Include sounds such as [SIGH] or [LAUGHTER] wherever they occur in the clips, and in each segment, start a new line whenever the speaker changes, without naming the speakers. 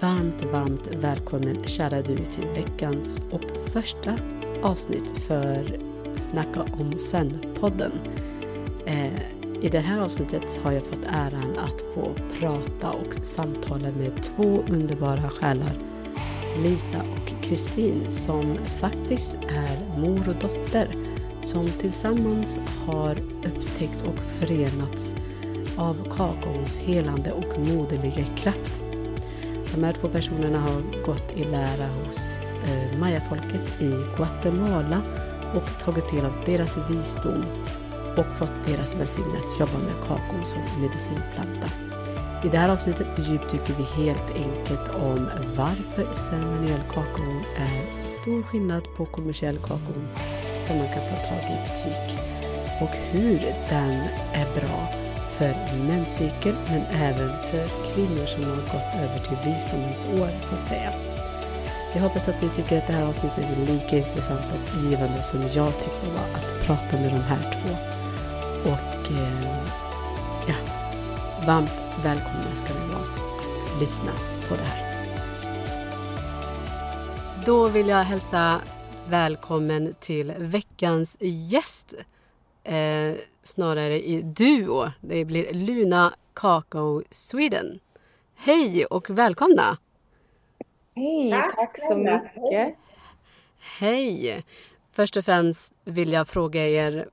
Varmt, varmt välkommen kära du till veckans och första avsnitt för Snacka om sen-podden. Eh, I det här avsnittet har jag fått äran att få prata och samtala med två underbara själar. Lisa och Kristin som faktiskt är mor och dotter som tillsammans har upptäckt och förenats av kakaons helande och moderliga kraft. De här två personerna har gått i lära hos eh, mayafolket i Guatemala och tagit del av deras visdom och fått deras välsignelse att jobba med kakor som medicinplanta. I det här avsnittet djupdyker vi helt enkelt om varför ceremoniell kakao är stor skillnad på kommersiell kakao som man kan få tag i i butik och hur den är bra för menscykel men även för kvinnor som har gått över till visdomens år så att säga. Jag hoppas att du tycker att det här avsnittet är lika intressant och givande som jag tyckte det var att prata med de här två. Och eh, ja, varmt välkomna ska ni vara att lyssna på det här. Då vill jag hälsa välkommen till veckans gäst. Eh, snarare i duo. Det blir Luna Kakao Sweden. Hej och välkomna!
Hej, tack, tack så mycket.
Hej! Först och främst vill jag fråga er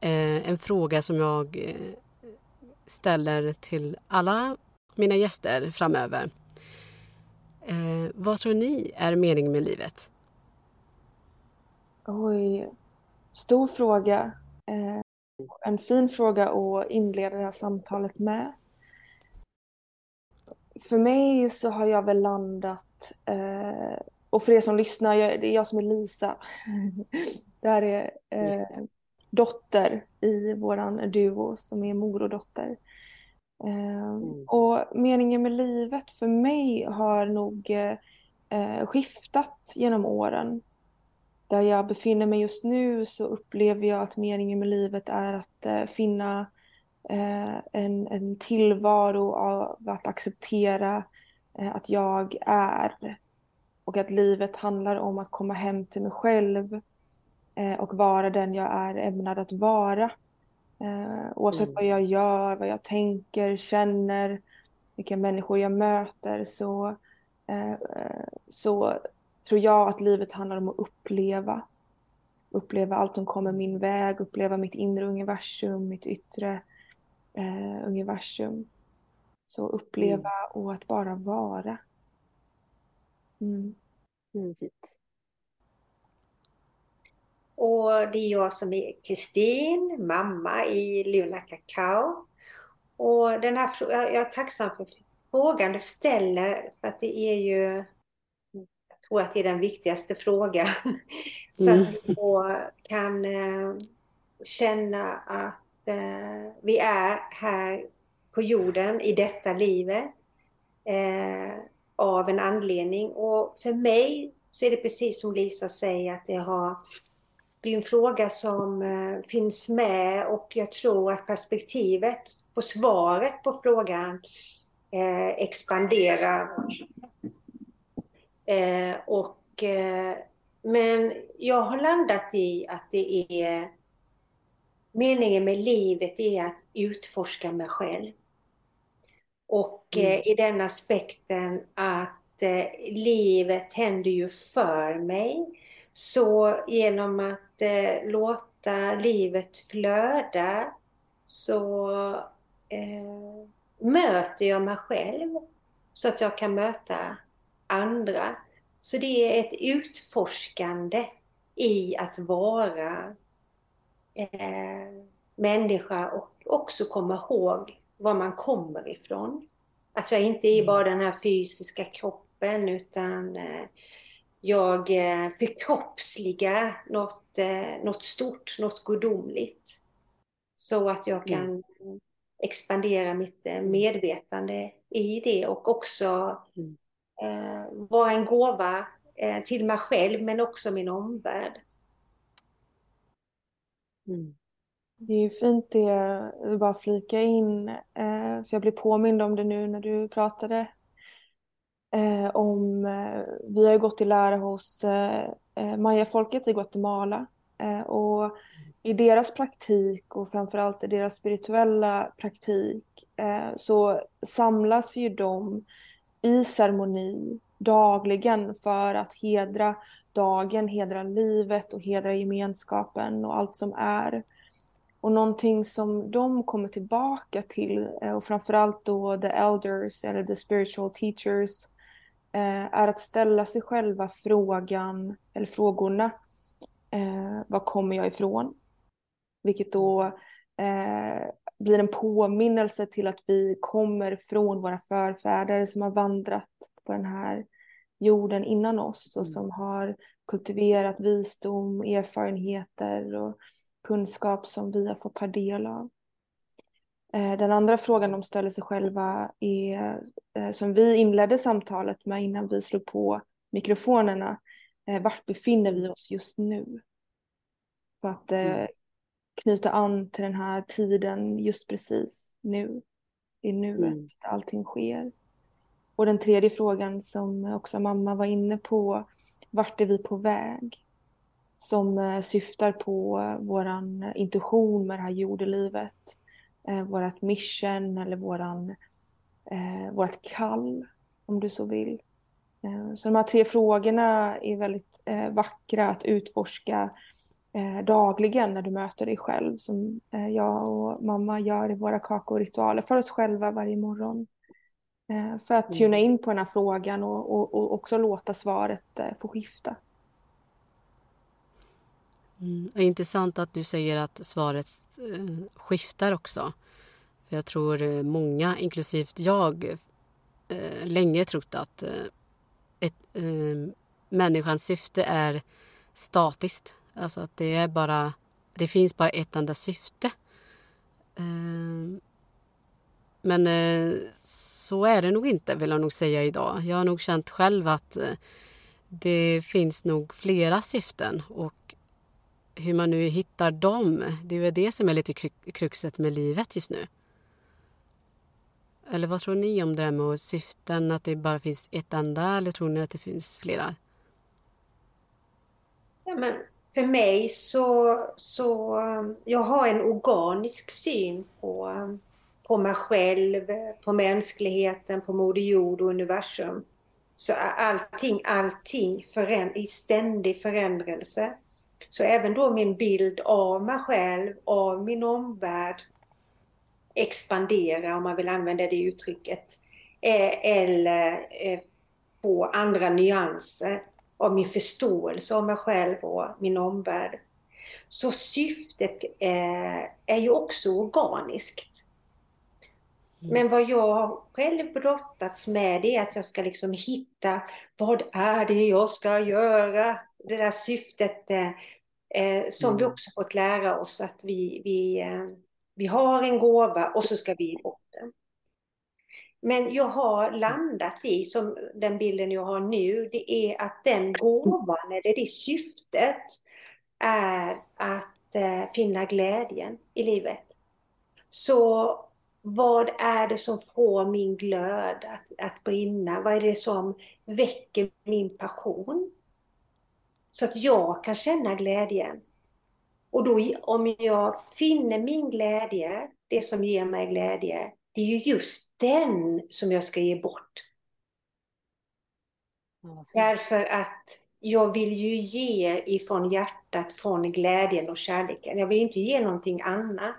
eh, en fråga som jag eh, ställer till alla mina gäster framöver. Eh, vad tror ni är meningen med livet?
Oj, stor fråga. Eh, en fin fråga att inleda det här samtalet med. För mig så har jag väl landat, eh, och för er som lyssnar, det är jag som är Lisa. [LAUGHS] Det här är eh, dotter i våran duo som är mor och dotter. Mm. Och meningen med livet för mig har nog skiftat genom åren där jag befinner mig just nu så upplever jag att meningen med livet är att eh, finna eh, en, en tillvaro av att acceptera eh, att jag är. Och att livet handlar om att komma hem till mig själv och vara den jag är ämnad att vara. Oavsett mm. vad jag gör, vad jag tänker, känner, vilka människor jag möter så, så tror jag att livet handlar om att uppleva. Uppleva allt som kommer min väg, uppleva mitt inre universum, mitt yttre eh, universum. Så uppleva mm. och att bara vara.
Mm. Mm, och det är jag som är Kristin, mamma i Luna Kakao. Och den här, jag är tacksam för frågan du ställer, för att det är ju tror att det är den viktigaste frågan. [LAUGHS] Så mm. att vi då kan eh, känna att eh, vi är här på jorden i detta livet eh, av en anledning. Och för mig så är det precis som Lisa säger att det har det är en fråga som finns med och jag tror att perspektivet på svaret på frågan expanderar Eh, och, eh, men jag har landat i att det är meningen med livet är att utforska mig själv. Och eh, mm. i den aspekten att eh, livet händer ju för mig. Så genom att eh, låta livet flöda så eh, möter jag mig själv så att jag kan möta andra. Så det är ett utforskande i att vara eh, människa och också komma ihåg var man kommer ifrån. Att jag inte är bara den här fysiska kroppen utan eh, jag eh, förkroppsligar något, eh, något stort, något gudomligt. Så att jag kan mm. expandera mitt eh, medvetande i det och också mm eh, vara en gåva eh, till mig själv men också min omvärld.
Mm. Det är ju fint det, du bara flika in, eh, för jag blev påmind om det nu när du pratade. eh, om, eh, vi har ju gått i lära hos eh, eh, mayafolket i Guatemala eh, och i deras praktik och framförallt i deras spirituella praktik eh, så samlas ju de i ceremoni dagligen för att hedra dagen, hedra livet och hedra gemenskapen och allt som är. Och någonting som de kommer tillbaka till eh, och framförallt då the elders eller the spiritual teachers eh, är att ställa sig själva frågan eller frågorna eh, var kommer jag ifrån? Vilket då blir en påminnelse till att vi kommer från våra förfäder som har vandrat på den här jorden innan oss och mm. som har kultiverat visdom, erfarenheter och kunskap som vi har fått ta del av. Eh, den andra frågan de ställer sig själva är, eh, som vi inledde samtalet med innan vi slog på mikrofonerna, eh, vart befinner vi oss just nu? För att mm. Knyta an till den här tiden just precis nu, i nuet, mm. allting sker. Och den tredje frågan som också mamma var inne på, vart är vi på väg? Som eh, syftar på våran intuition med det här jordelivet, eh, vårat mission eller våran, eh, vårat kall, om du så vill. Eh, så de här tre frågorna är väldigt eh, vackra att utforska dagligen när du möter dig själv, som eh, jag och mamma gör i våra kakoritualer för oss själva varje morgon. Eh, för att tuna mm. in på den här frågan och, och, och också låta svaret eh, få skifta.
Mm. Intressant att du säger att svaret eh, skiftar också. För Jag tror många, inklusive jag, länge trott att ett, människans syfte är statiskt. Alltså att det är bara, det finns bara ett enda syfte. Ehm, men eh, så är det nog inte vill jag nog säga idag. Jag har nog känt själv att eh, det finns nog flera syften och hur man nu hittar dem, det är väl det som är lite kruxet med livet just nu. Eller vad tror ni om det här med syften, att det bara finns ett enda eller tror ni att det finns flera?
Ja, men för mig så, så jag har en organisk syn på på mig själv, på mänskligheten, på Moder Jord och universum. Så allting, allting föränd i ständig förändrelse. Så även då min bild av mig själv, av min omvärld expandera, om man vill använda det uttrycket. Eh, eller eh, få andra nyanser av min förståelse av mig själv och min omvärld. Så syftet eh, är ju också organiskt. Mm. Men vad jag själv brottats med är att jag ska liksom hitta vad är det jag ska göra? Det där syftet eh, eh som mm. vi också fått lära oss att vi, vi, eh, vi har en gåva och så ska vi bort den. Men jag har landat i, som den bilden jag har nu, det är att den gåvan, eller det syftet, är att eh, finna glädjen i livet. Så vad är det som får min glöd att, att brinna? Vad är det som väcker min passion? Så att jag kan känna glädjen. Och då om jag finner min glädje, det som ger mig glädje, det är ju just den som jag ska ge bort. Mm. Därför att jag vill ju ge ifrån hjärtat, från glädjen och kärleken. Jag vill inte ge någonting annat.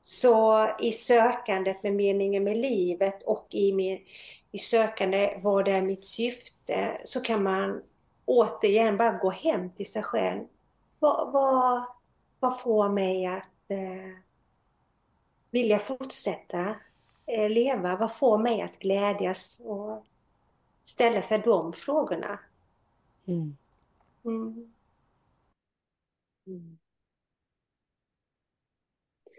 Så i sökandet med meningen med livet och i, min, i sökande vad är mitt syfte så kan man återigen bara gå hem till sig själv. Vad, vad, vad får mig att eh, vilja fortsätta eh, leva? Vad får mig att glädjas och ställa sig de frågorna? Mm. Mm.
Mm.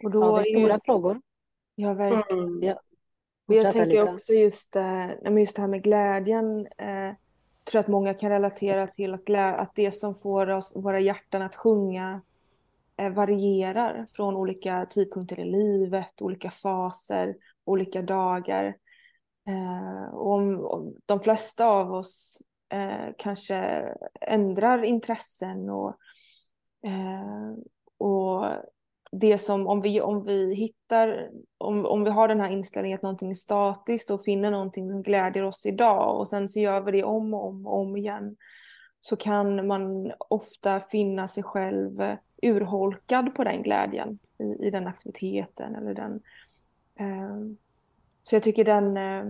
Och då ja, det är stora frågor.
Ja, verkligen. Mm. Ja. Och jag tänker lite. också just, äh, just det här med glädjen. Äh, tror att många kan relatera till att, att det som får oss, våra hjärtan att sjunga Eh, varierar från olika tidpunkter i livet, olika faser, olika dagar. Eh, och om, om de flesta av oss eh, kanske ändrar intressen och, och det som om vi, om vi hittar, om, om vi har den här inställningen att någonting är statiskt och finner någonting som glädjer oss idag och sen så gör vi det om och om och om igen så kan man ofta finna sig själv urholkad på den glädjen i, i den aktiviteten eller den. Eh, så jag tycker den eh,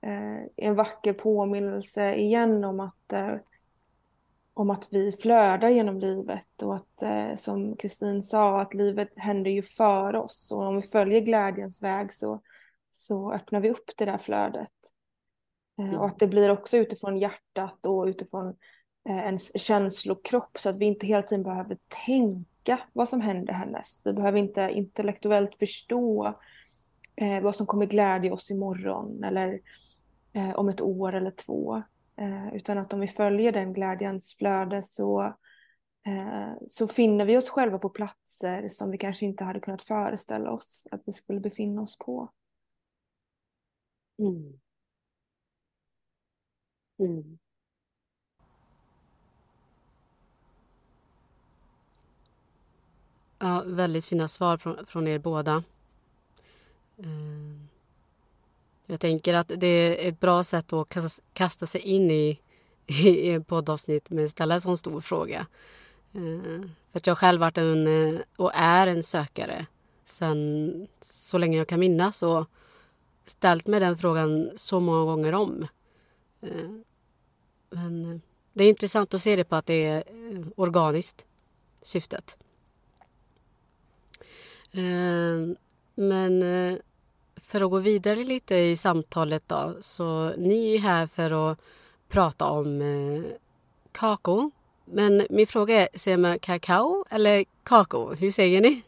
är en vacker påminnelse igen om att eh, om att vi flödar genom livet och att eh, som Kristin sa att livet händer ju för oss och om vi följer glädjens väg så, så öppnar vi upp det där flödet. Eh, mm. Och att det blir också utifrån hjärtat och utifrån eh, Eh, ens känslokropp så att vi inte hela tiden behöver tänka vad som händer härnäst. Vi behöver inte intellektuellt förstå eh, vad som kommer glädja oss imorgon eller eh, om ett år eller två. Eh, utan att om vi följer den glädjens flöde så, eh, så finner vi oss själva på platser som vi kanske inte hade kunnat föreställa oss att vi skulle befinna oss på. Mm. Mm.
Ja, väldigt fina svar från, från er båda. Ehm, jag tänker att det är ett bra sätt att kasta sig in i, [LAUGHS] i en poddavsnitt med att ställa en sån stor fråga. Ehm, för att jag själv varit en, eh, och är en sökare sen så länge jag kan minnas och ställt mig den frågan så många gånger om. Ehm, men eh, det är intressant att se det på att det är eh, organiskt, syftet. Ehm, men eh, för att gå vidare lite i samtalet då, så ni är här för att prata om eh, kakao. Men min fråga är, säger man kakao eller kakao? Hur säger ni?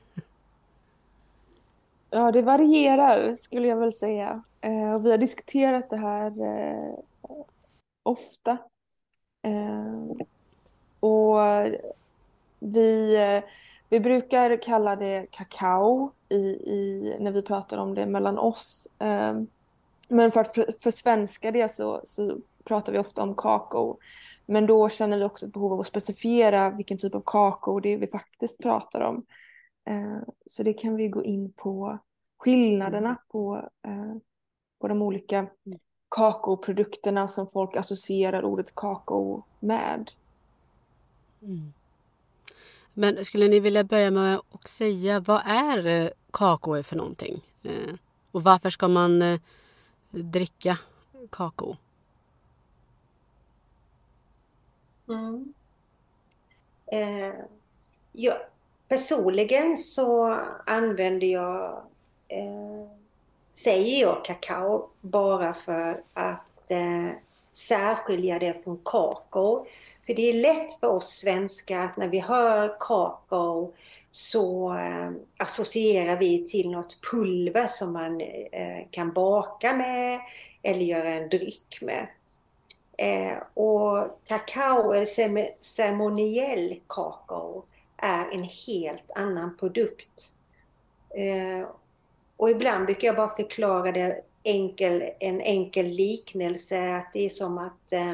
Ja, det varierar skulle jag väl säga. Eh, och vi har diskuterat det här ofta. Och vi vi brukar kalla det kakao i, i, när vi pratar om det mellan oss. Ehm, men för att för, för svenska det så, så pratar vi ofta om kakao. Men då känner vi också ett behov av att specifiera vilken typ av kakao det är vi faktiskt pratar om. Ehm, så det kan vi gå in på skillnaderna mm. på, eh, på de olika mm. kakaoprodukterna som folk associerar ordet kakao med.
Mm. Men skulle ni vilja börja med att säga vad är eh, kakao för någonting? Eh, och varför ska man eh, dricka kakao?
Mm. Eh, ja, personligen så använder jag, eh, säger jag kakao bara för att eh, särskilja det från kakao. För det är lätt för oss svenskar att när vi hör kakao så eh, associerar vi till något pulver som man eh, kan baka med eller göra en dryck med. Eh, och kakao, eh, eller ceremoniell kakao, är en helt annan produkt. Eh, och ibland brukar jag bara förklara det enkel, en enkel liknelse, att det är som att eh,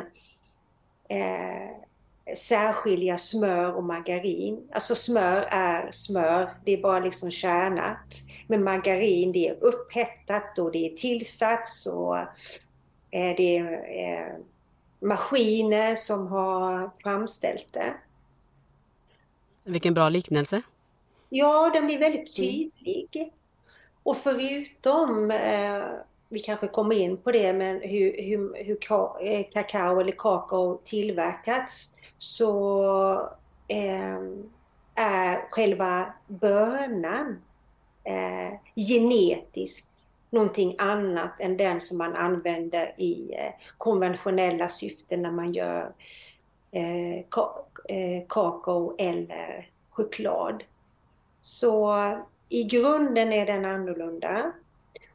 eh, särskilja smör och margarin. Alltså smör är smör, det är bara liksom kärnat. Men margarin det är upphettat och det är tillsats och eh, det är eh, maskiner som har framställt det.
Vilken bra liknelse.
Ja, den blir väldigt mm. tydlig. Och förutom eh, vi kanske kommer in på det, men hur, hur, hur eh, kakao eller kakao tillverkats så eh, är själva bönan eh, genetiskt någonting annat än den som man använder i eh, konventionella syften när man gör eh, ka eh, kakao eller choklad. Så i grunden är den annorlunda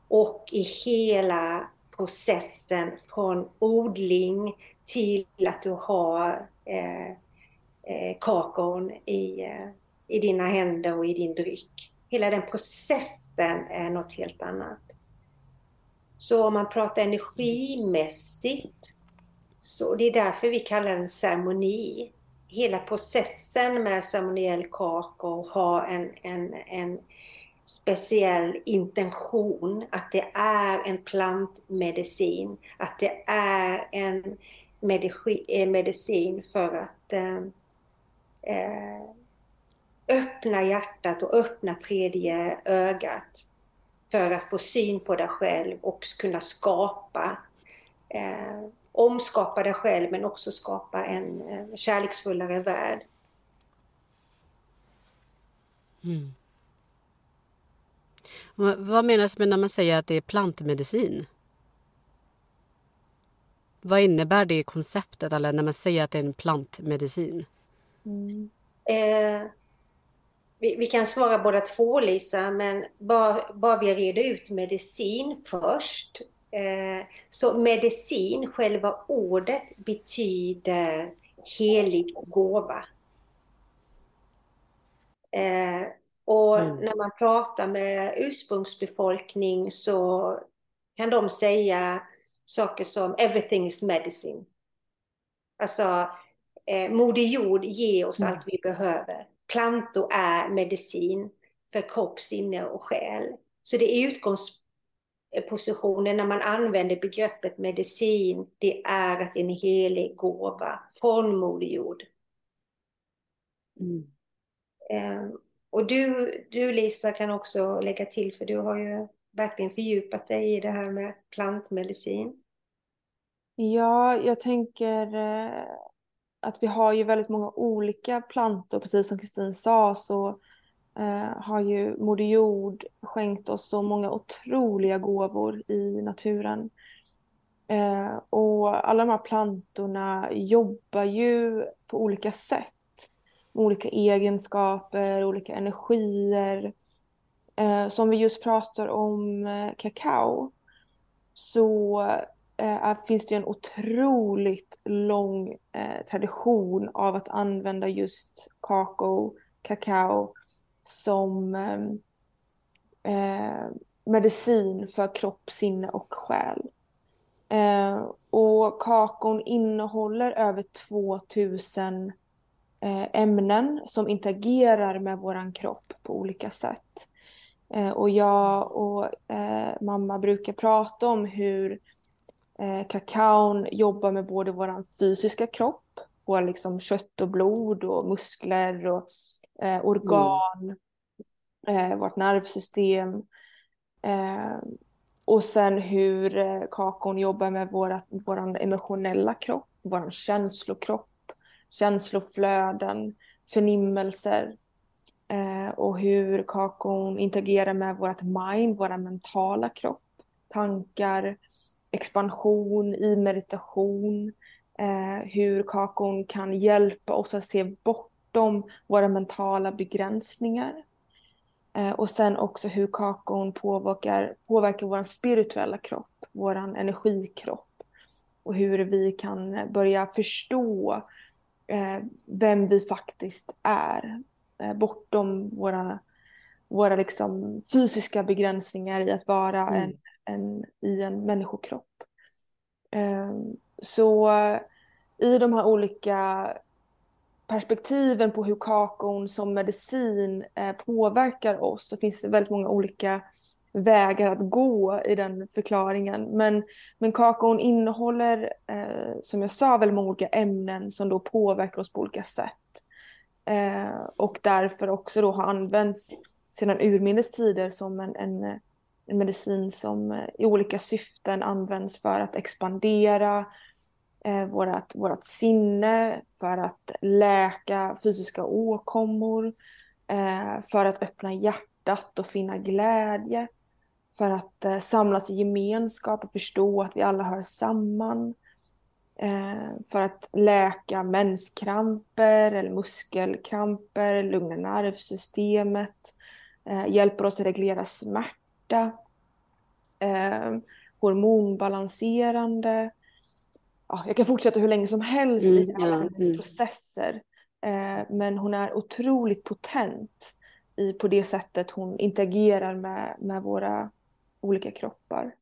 och i hela processen från odling till att du har eh, eh, kakaon i, eh, i dina händer och i din dryck. Hela den processen är något helt annat. Så om man pratar energimässigt, så det är därför vi kallar den ceremoni. Hela processen med ceremoniell kakao har en, en, en speciell intention, att det är en plantmedicin, att det är en eh, medicin för att eh, eh, öppna hjärtat och öppna tredje ögat för att få syn på dig själv och kunna skapa eh, omskapa dig själv men också skapa en eh, kärleksfullare värld.
Mm. Vad menas med när man säger att det är plantmedicin? Vad innebär det konceptet, eller när man säger att det är en plantmedicin?
Mm. Eh, vi, vi, kan svara båda två, Lisa, men bara, bara vi reder ut medicin först. Eh, så medicin, själva ordet, betyder helig gåva. Eh, och mm. när man pratar med ursprungsbefolkning så kan de säga saker som everything is medicine. Alltså, eh, Moder Jord ger oss mm. allt vi behöver. Plantor är medicin för kropp, sinne och själ. Så det är utgångspositionen när man använder begreppet medicin, det är att en helig gåva från Moder Jord. Mm. Eh, och du, du Lisa kan också lägga till, för du har ju verkligen fördjupat dig i det här med plantmedicin.
Ja, jag tänker eh, att vi har ju väldigt många olika plantor, precis som Kristin sa så eh, har ju Moder Jord skänkt oss så många otroliga gåvor i naturen. Eh, och alla de här plantorna jobbar ju på olika sätt olika egenskaper, olika energier. Eh, så om vi just pratar om eh, kakao så eh, finns det en otroligt lång eh, tradition av att använda just kakao, kakao som eh, eh medicin för kropp, sinne och själ. Eh, och kakaon innehåller över 2000 Eh, ämnen som interagerar med våran kropp på olika sätt. Eh, och jag och eh, mamma brukar prata om hur kakaon jobbar med både våran fysiska kropp, våra liksom kött och blod och muskler och organ, mm. vårt nervsystem. och sen hur kakaon jobbar med vår emotionella kropp, vår känslokropp känsloflöden, förnimmelser eh, och hur kakon interagerar med vårt mind, vår mentala kropp, tankar, expansion i meditation, eh, hur kakon kan hjälpa oss att se bortom våra mentala begränsningar. Eh, och sen också hur kakon påverkar, påverkar vår spirituella kropp, vår energikropp. Och hur vi kan börja förstå vem vi faktiskt är. Eh, bortom våra, våra liksom fysiska begränsningar i att vara mm. en, en, i en människokropp. Eh, så i de här olika perspektiven på hur kakon som medicin eh, påverkar oss så finns det väldigt många olika vägar att gå i den förklaringen. Men, men kakaon innehåller, eh, som jag sa, väldigt många olika ämnen som då påverkar oss på olika sätt. Eh, och därför också då har använts sedan urminnes tider som en, en, en medicin som eh, i olika syften används för att expandera eh, vårat, vårat sinne, för att läka fysiska åkommor, eh, för att öppna hjärtat och finna glädje för att eh, samlas i gemenskap och förstå att vi alla hör samman. Eh, för att läka menskramper eller muskelkramper, lugna nervsystemet, eh, hjälper oss att reglera smärta, eh, hormonbalanserande. Ja, jag kan fortsätta hur länge som helst mm, i alla hennes mm. processer. Eh, men hon är otroligt potent i, på det sättet hon interagerar med, med våra olika kroppar.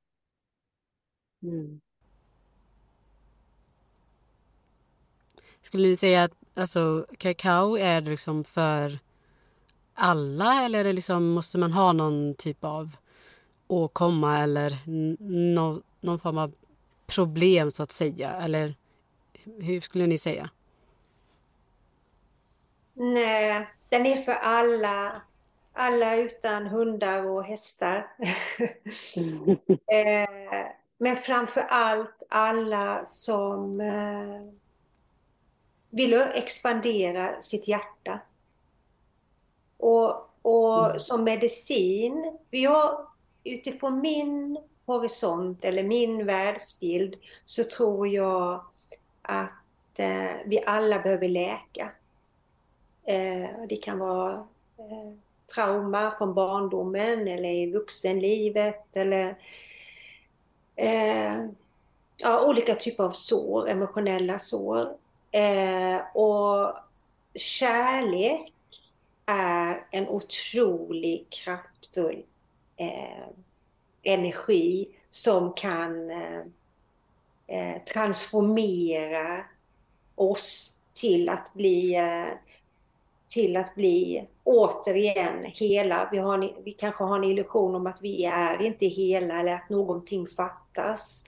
Mm. Skulle ni säga att alltså, kakao är liksom för alla eller är det liksom, måste man ha någon typ av åkomma eller no, någon form av problem så att säga? Eller hur skulle ni säga?
Nej, den är för alla. Alla utan hundar och hästar. [LAUGHS] eh, men framför allt alla som eh, vill expandera sitt hjärta. Och, och mm. som medicin, vi har utifrån min horisont eller min världsbild så tror jag att eh, vi alla behöver läka. Det kan vara trauma från barndomen eller i vuxenlivet eller eh, ja, olika typer av sår, emotionella sår. Eh, och kärlek är en otroligt kraftfull eh, energi som kan eh, eh, transformera oss till att bli eh, till att bli återigen hela. Vi, har, vi kanske har en illusion om att vi är inte hela eller att någonting fattas.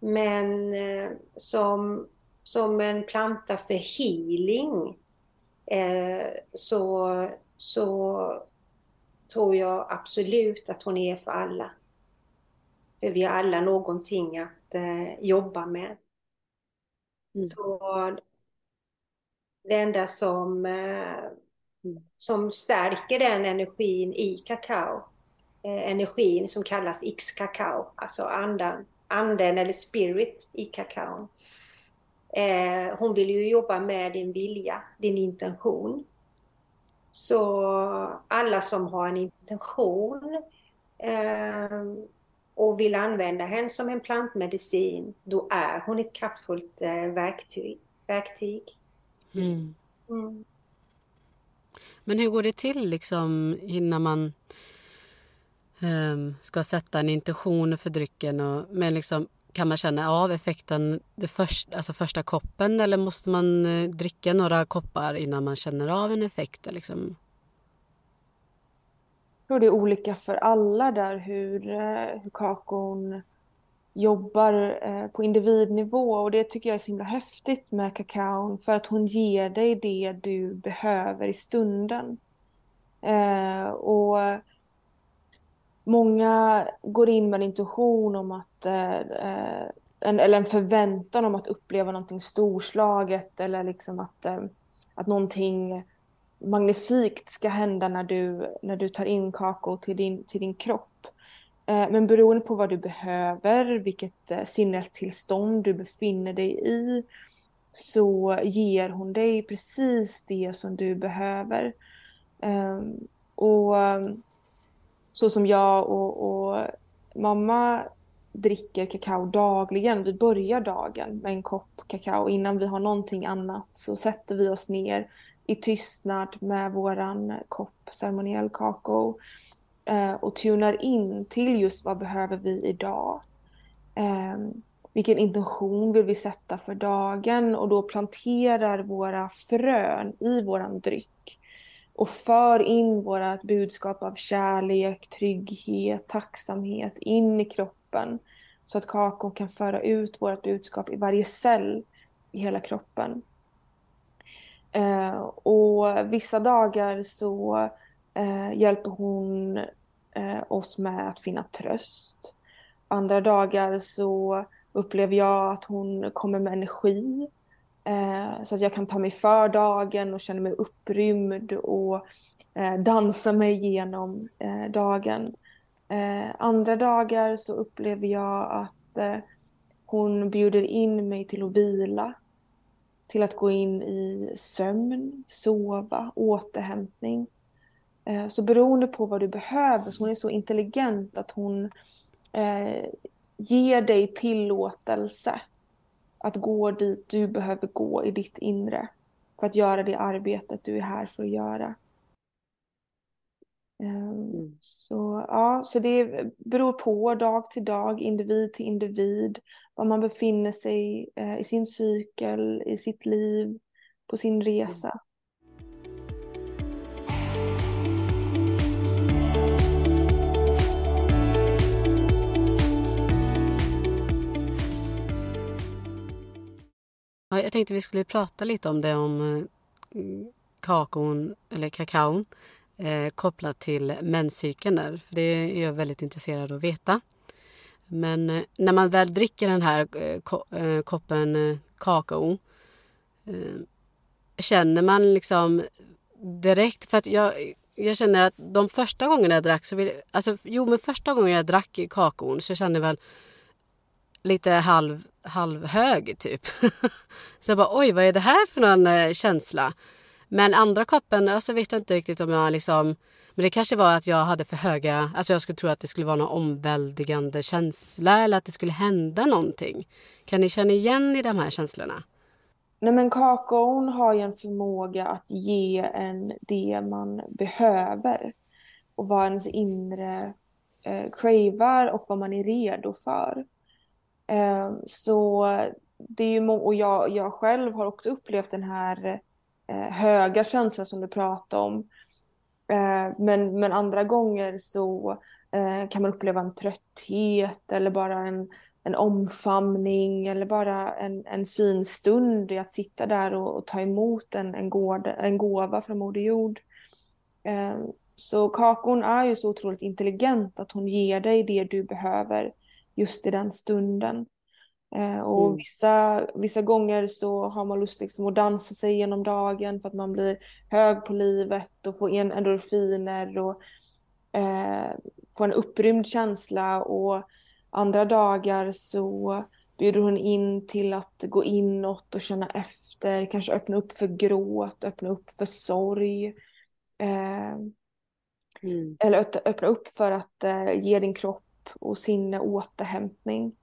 Men eh, som, som en planta för healing eh, så, så tror jag absolut att hon är för alla. För vi har alla någonting att eh, jobba med. Mm. Så det enda som, eh, som stärker den energin i kakao, eh, energin som kallas X-kakao, alltså andan, anden eller spirit i kakaon. Eh, hon vill ju jobba med din vilja, din intention. Så alla som har en intention eh, och vill använda henne som en plantmedicin, då är hon ett kraftfullt eh, verktyg. verktyg. Mm.
Mm. Men hur går det till liksom innan man um, ska sätta en intention för drycken? Och, men liksom, kan man känna av effekten det först, alltså första koppen eller måste man uh, dricka några koppar innan man känner av en effekt? Liksom?
Jag tror det är olika för alla där hur, eh, hur kakon jobbar eh, på individnivå och det tycker jag är så himla häftigt med kakaon för att hon ger dig det du behöver i stunden. Eh, och många går in med en intuition om att eh, en, eller en förväntan om att uppleva någonting storslaget eller liksom att, att någonting magnifikt ska hända när du, när du tar in kakao till din, till din kropp. Eh, men beroende på vad du behöver, vilket eh, sinnestillstånd du befinner dig i, så ger hon dig precis det som du behöver. Ehm, och ehm, så som jag och, och mamma dricker kakao dagligen. Vi börjar dagen med en kopp kakao. Innan vi har någonting annat så sätter vi oss ner i tystnad med våran kopp ceremoniell kakao Eh, och tunar in till just vad behöver vi idag. Eh, vilken intention vill vi sätta för dagen och då planterar våra frön i våran dryck och för in vårat budskap av kärlek, trygghet, tacksamhet in i kroppen så att kakon kan föra ut vårt budskap i varje cell i hela kroppen. Eh, och vissa dagar så eh, hjälper hon eh, oss med att finna tröst. Andra dagar så upplever jag att hon kommer med energi eh, så att jag kan ta mig för dagen och känna mig upprymd och eh, dansa mig igenom eh, dagen. Eh, andra dagar så upplever jag att eh, hon bjuder in mig till att vila till att gå in i sömn, sova, återhämtning. Eh, så beroende på vad du behöver, så hon är så intelligent att hon eh, ger dig tillåtelse att gå dit du behöver gå i ditt inre för att göra det arbetet du är här för att göra. Mm. Så, ja, så det beror på dag till dag, individ till individ, var man befinner sig eh, i sin cykel, i sitt liv, på sin resa.
Jag tänkte vi skulle prata lite om det om eh, kakon eller kakaon eh, kopplat till menscykeln där. För det är jag väldigt intresserad av att veta. Men eh, när man väl dricker den här eh, ko eh, koppen eh, kakao eh, känner man liksom direkt, för att jag, jag känner att de första gångerna jag drack så vill, alltså jo men första gången jag drack kakaon så kände jag väl lite halv, halvhög typ. [LAUGHS] så jag bara oj vad är det här för någon eh, känsla? Men andra koppen, alltså vet jag inte riktigt om jag liksom... Men det kanske var att jag hade för höga... Alltså jag skulle tro att det skulle vara någon omväldigande känsla eller att det skulle hända någonting. Kan ni känna igen i de här känslorna?
Nej men kakaon har ju en förmåga att ge en det man behöver. Och vad ens inre eh, cravar och vad man är redo för. Ehm, så det är ju och jag, jag själv har också upplevt den här eh, höga känslan som du pratade om. Ehm, men, men andra gånger så eh, kan man uppleva en trötthet eller bara en, en omfamning eller bara en, en fin stund i att sitta där och, och ta emot en, en, gård, en gåva från Moder Jord. Ehm, så kakon är ju så otroligt intelligent att hon ger dig det du behöver just i den stunden. Eh, och mm. vissa, vissa gånger så har man lust liksom att dansa sig genom dagen för att man blir hög på livet och får en endorfiner och eh, får en upprymd känsla och andra dagar så bjuder hon in till att gå inåt och känna efter, kanske öppna upp för gråt, öppna upp för sorg. Eh, mm. Eller öppna upp för att eh, ge din kropp och sinne återhämtning.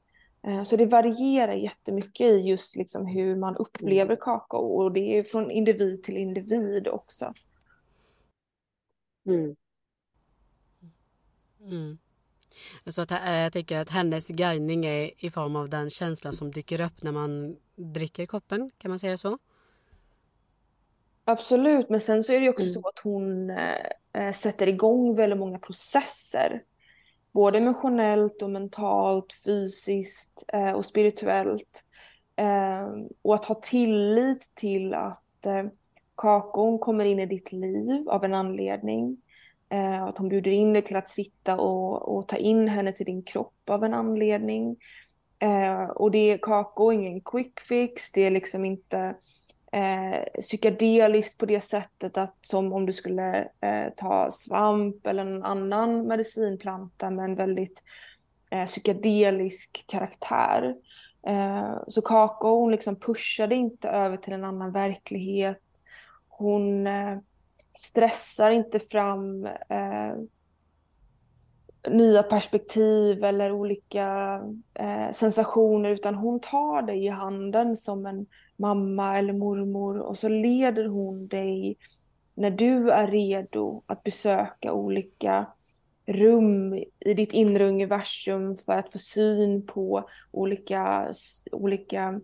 Eh, så det varierar jättemycket i just liksom hur man upplever mm. kakao och det är från individ till individ också.
Mm. Mm. Så att, eh, jag tycker att hennes guidning är i form av den känsla som dyker upp när man dricker koppen, kan man säga så?
Absolut, men sen så är det också mm. så att hon äh, sätter igång väldigt många processer både emotionellt och mentalt, fysiskt eh, och spirituellt. Eh, och att ha tillit till att eh, kakon kommer in i ditt liv av en anledning. Eh, att hon bjuder in dig till att sitta och, och ta in henne till din kropp av en anledning. Eh, och det är kakao ingen quick fix, det är liksom inte eh, psykedeliskt på det sättet att som om du skulle eh, ta svamp eller en annan medicinplanta med en väldigt eh, psykedelisk karaktär. Eh, så kakao hon liksom pushade inte över till en annan verklighet. Hon eh, stressar inte fram eh, nya perspektiv eller olika eh, sensationer utan hon tar dig i handen som en mamma eller mormor och så leder hon dig när du är redo att besöka olika rum i ditt inre universum för att få syn på olika, olika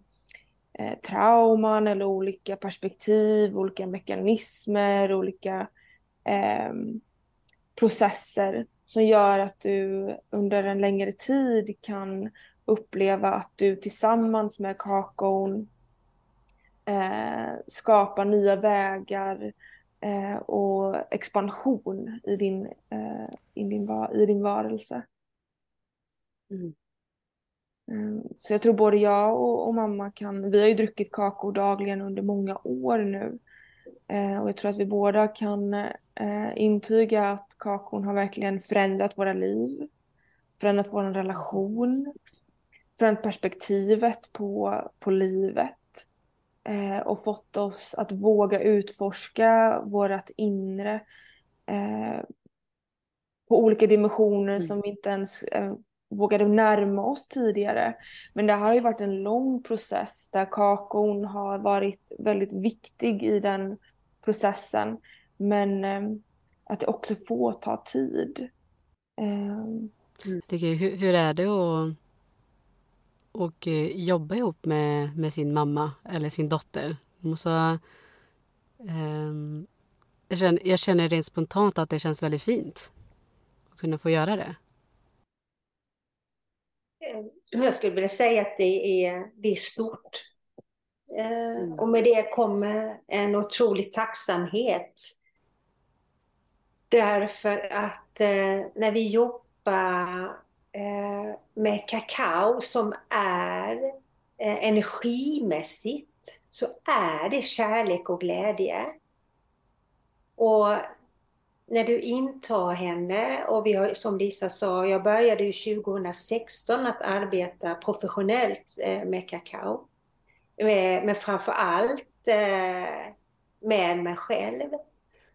eh, trauman eller olika perspektiv, olika mekanismer, olika eh, processer som gör att du under en längre tid kan uppleva att du tillsammans med kakaon eh, skapar nya vägar eh, och expansion i din, eh, i din, i din varelse. Mm. Eh, så jag tror både jag och, och, mamma kan, vi har ju druckit kakao dagligen under många år nu. Eh, och jag tror att vi båda kan eh, intyga att kakon har verkligen förändrat våra liv. Förändrat vår relation. Förändrat perspektivet på, på livet eh, och fått oss att våga utforska vårt inre eh, på olika dimensioner mm. som vi inte ens eh, vågade närma oss tidigare. Men det här har ju varit en lång process där kakon har varit väldigt viktig i den processen. Men eh, att det också får ta tid.
Um, tycker, hur, hur är det att och eh, jobba ihop med, med sin mamma eller sin dotter? Det måste vara, um, jag, känner, jag känner rent spontant att det känns väldigt fint att kunna få göra det.
Jag skulle vilja säga att det är, det är stort. Eh, mm. Och med det kommer en otrolig tacksamhet. Därför att eh, när vi jobbar eh, Eh, med kakao som är eh, energimässigt så är det kärlek och glädje. Och när du intar henne och vi har, som Lisa sa, jag började ju 2016 att arbeta professionellt eh, med kakao. Men framför allt med mig själv.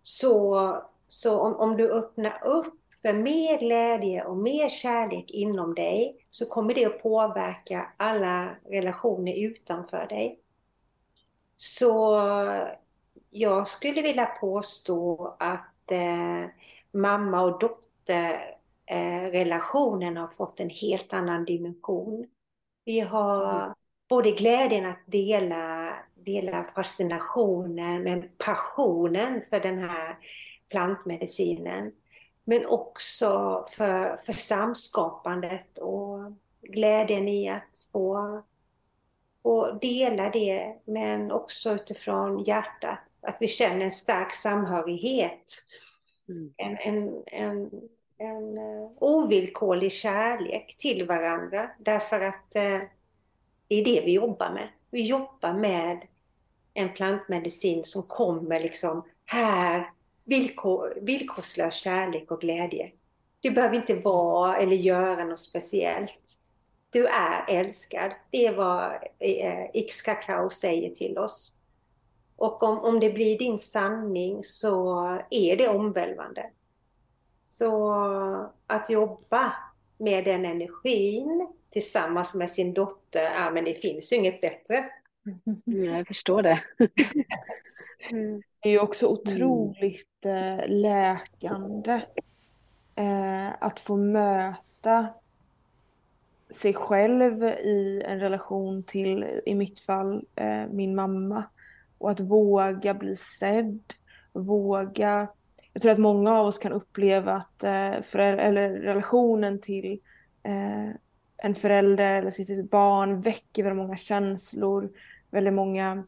Så, så om, om du öppnar upp för mer glädje och mer kärlek inom dig så kommer det att påverka alla relationer utanför dig. Så jag skulle vilja påstå att eh, mamma och dotter eh, har fått en helt annan dimension. Vi har mm både glädjen att dela, dela fascinationen med passionen för den här plantmedicinen. Men också för, för samskapandet och glädjen i att få, få dela det, men också utifrån hjärtat. Att vi känner en stark samhörighet. Mm. En, en, en, en uh, ovillkorlig kärlek till varandra. Därför att uh, det är det vi jobbar med. Vi jobbar med en plantmedicin som kommer liksom här, villkor, villkorslös kärlek och glädje. Du behöver inte vara eller göra något speciellt. Du är älskad. Det är vad eh, Kakao säger till oss. Och om, om det blir din sanning så är det omvälvande. Så att jobba med den energin tillsammans med sin dotter, ja men det finns ju inget bättre.
Mm, jag förstår det.
Det är ju också otroligt eh, läkande eh, att få möta sig själv i en relation till, i mitt fall, eh, min mamma. Och att våga bli sedd, våga... Jag tror att många av oss kan uppleva att för, eller relationen till en förälder eller sitt barn väcker väldigt många känslor, väldigt många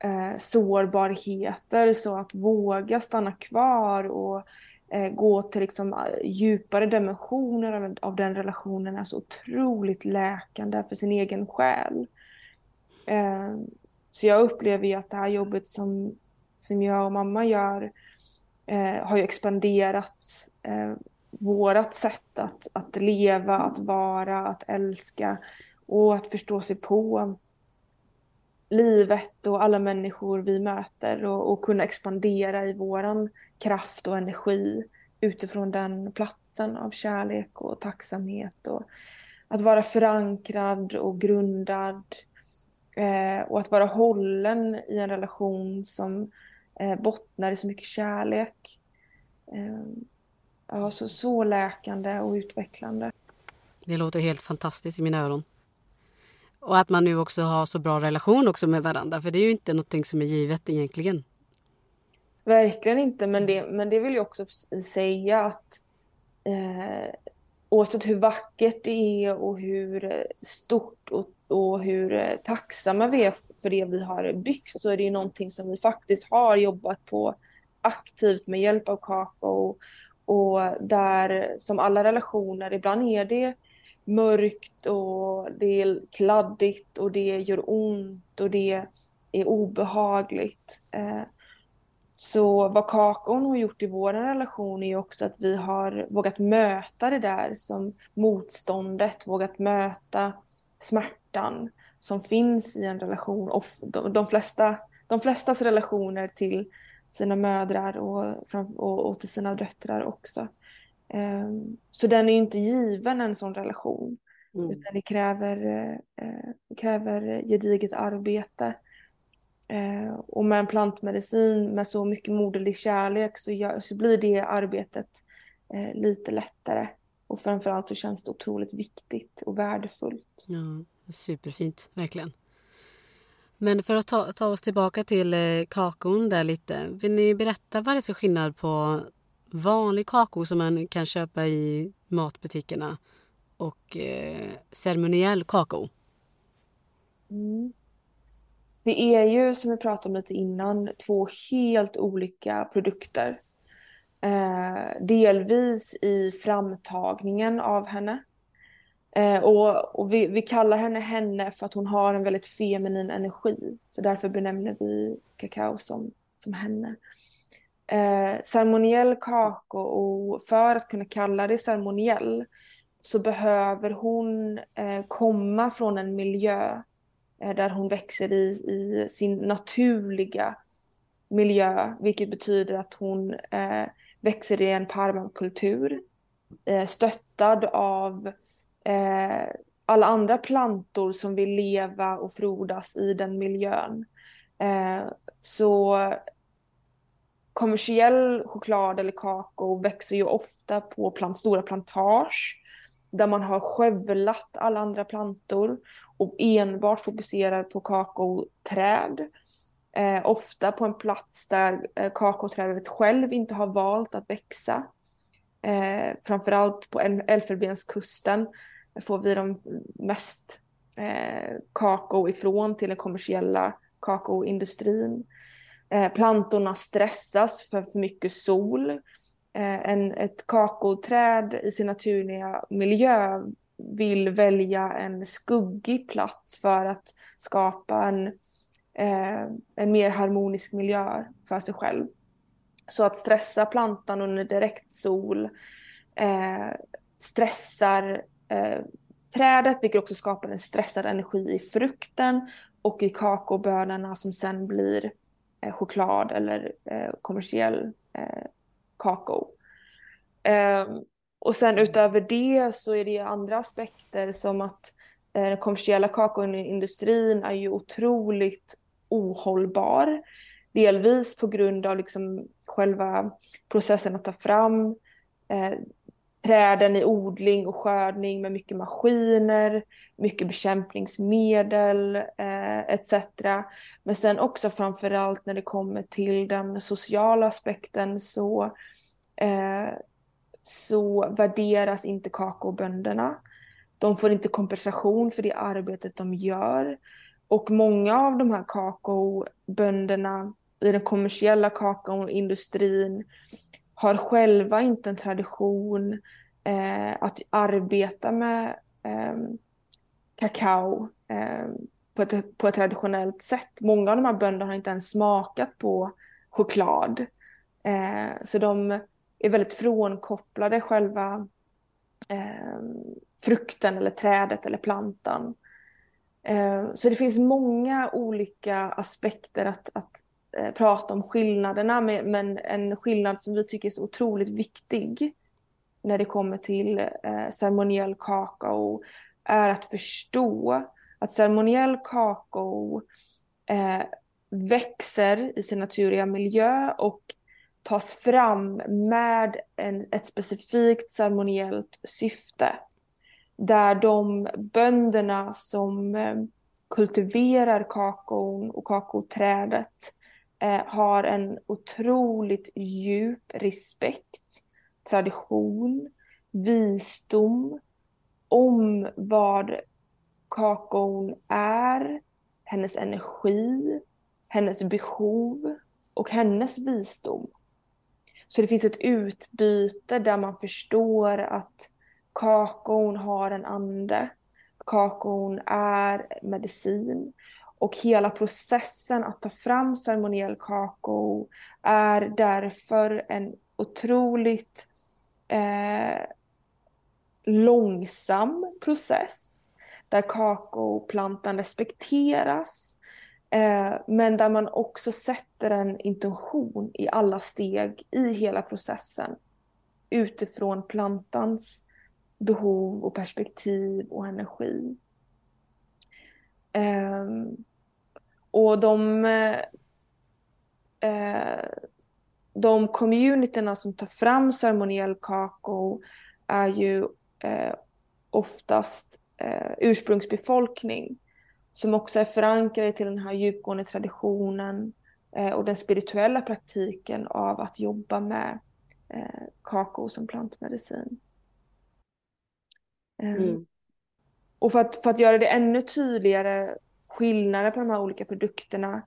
eh, sårbarheter. Så att våga stanna kvar och eh, gå till liksom, eh, djupare dimensioner av, av, den relationen är så otroligt läkande för sin egen själ. Eh, så jag upplever ju att det här jobbet som, som jag och mamma gör eh, har ju expanderat eh, vårat sätt att, att leva, att vara, att älska och att förstå sig på livet och alla människor vi möter och, och kunna expandera i våran kraft och energi utifrån den platsen av kärlek och tacksamhet och att vara förankrad och grundad eh, och att vara hållen i en relation som eh, bottnar i så mycket kärlek. Eh, Ja, så, så läkande och utvecklande.
Det låter helt fantastiskt i mina öron. Och att man nu också har så bra relation också med varandra. För det är ju inte någonting som är givet egentligen.
Verkligen inte, men det, men det vill jag också säga att eh, oavsett hur vackert det är och hur eh, stort och, och hur eh, tacksamma vi är för det vi har byggt så är det ju någonting som vi faktiskt har jobbat på aktivt med hjälp av Kakao och där som alla relationer, ibland är det mörkt och det är kladdigt och det gör ont och det är obehagligt. Eh, så vad Kakon har gjort i vår relation är också att vi har vågat möta det där som motståndet, vågat möta smärtan som finns i en relation. Och de, flesta, de flestas relationer till sina mödrar och, och, och till sina döttrar också. Um, så den är ju inte given en sån relation. Mm. Utan det kräver, uh, kräver gediget arbete. Eh, och med en plantmedicin med så mycket moderlig kärlek så, gör, så blir det arbetet eh, lite lättare. Och framförallt så känns det otroligt viktigt och värdefullt.
Ja, superfint, verkligen. Men för att ta, ta oss tillbaka till eh, kakon där lite. Vill ni berätta vad det är för skillnad på vanlig kakao som man kan köpa i matbutikerna och eh, ceremoniell kakao?
Mm. Det är ju som vi pratade om lite innan två helt olika produkter. Eh, delvis i framtagningen av henne. Eh, och, och vi, vi, kallar henne henne för att hon har en väldigt feminin energi. Så därför benämner vi kakao som, som henne. Eh, ceremoniell kakao och för att kunna kalla det ceremoniell så behöver hon eh, komma från en miljö eh, där hon växer i, i, sin naturliga miljö, vilket betyder att hon eh, växer i en parmakultur, eh, stöttad av eh, alla andra plantor som vill leva och frodas i den miljön. Eh, så kommersiell choklad eller kakao växer ju ofta på plant, stora plantage där man har skövlat alla andra plantor och enbart fokuserar på kakaoträd. Eh, ofta på en plats där eh, kakaoträdet själv inte har valt att växa. Eh, framförallt på Elfenbenskusten får vi de mest eh, kakao ifrån till den kommersiella kakaoindustrin. Eh, plantorna stressas för för mycket sol. Eh, en, ett kakaoträd i sin naturliga miljö vill välja en skuggig plats för att skapa en, eh, en mer harmonisk miljö för sig själv. Så att stressa plantan under direkt sol eh, stressar eh, trädet, vilket också skapar en stressad energi i frukten och i kakaobönorna som sen blir Eh, choklad eller eh, kommersiell eh, kakao. Ehm, och sen utöver det så är det andra aspekter som att eh, den kommersiella kakaoindustrin är ju otroligt ohållbar. Delvis på grund av liksom själva processen att ta fram eh, träden i odling och skördning med mycket maskiner, mycket bekämpningsmedel eh, etc. Men sen också framförallt när det kommer till den sociala aspekten så, eh, så värderas inte kakaobönderna. De får inte kompensation för det arbetet de gör. Och många av de här kakaobönderna i den kommersiella kakaoindustrin har själva inte en tradition eh, att arbeta med eh, kakao eh, på, ett, på ett traditionellt sätt. Många av de här bönderna har inte ens smakat på choklad. Eh, så de är väldigt frånkopplade själva eh, frukten eller trädet eller plantan. Eh, så det finns många olika aspekter att, att Eh, prata om skillnaderna, men en skillnad som vi tycker är så otroligt viktig när det kommer till eh, ceremoniell kakao är att förstå att ceremoniell kakao eh, växer i sin naturliga miljö och tas fram med en, ett specifikt ceremoniellt syfte. Där de bönderna som eh, kultiverar kakaon och kakaoträdet eh, har en otroligt djup respekt, tradition, visdom om vad kakaon är, hennes energi, hennes behov och hennes visdom. Så det finns ett utbyte där man förstår att kakaon har en ande. Kakaon är medicin. Och hela processen att ta fram ceremoniell kakao är därför en otroligt eh, långsam process där kakaoplantan respekteras eh, men där man också sätter en intention i alla steg i hela processen utifrån plantans behov och perspektiv och energi. Um, och de, eh, de communityna som tar fram ceremoniell kakao är ju eh, oftast eh, ursprungsbefolkning som också är förankrade till den här djupgående traditionen eh, och den spirituella praktiken av att jobba med eh, kakao som plantmedicin. Eh, mm. Och för att, för att göra det ännu tydligare skillnader på de här olika produkterna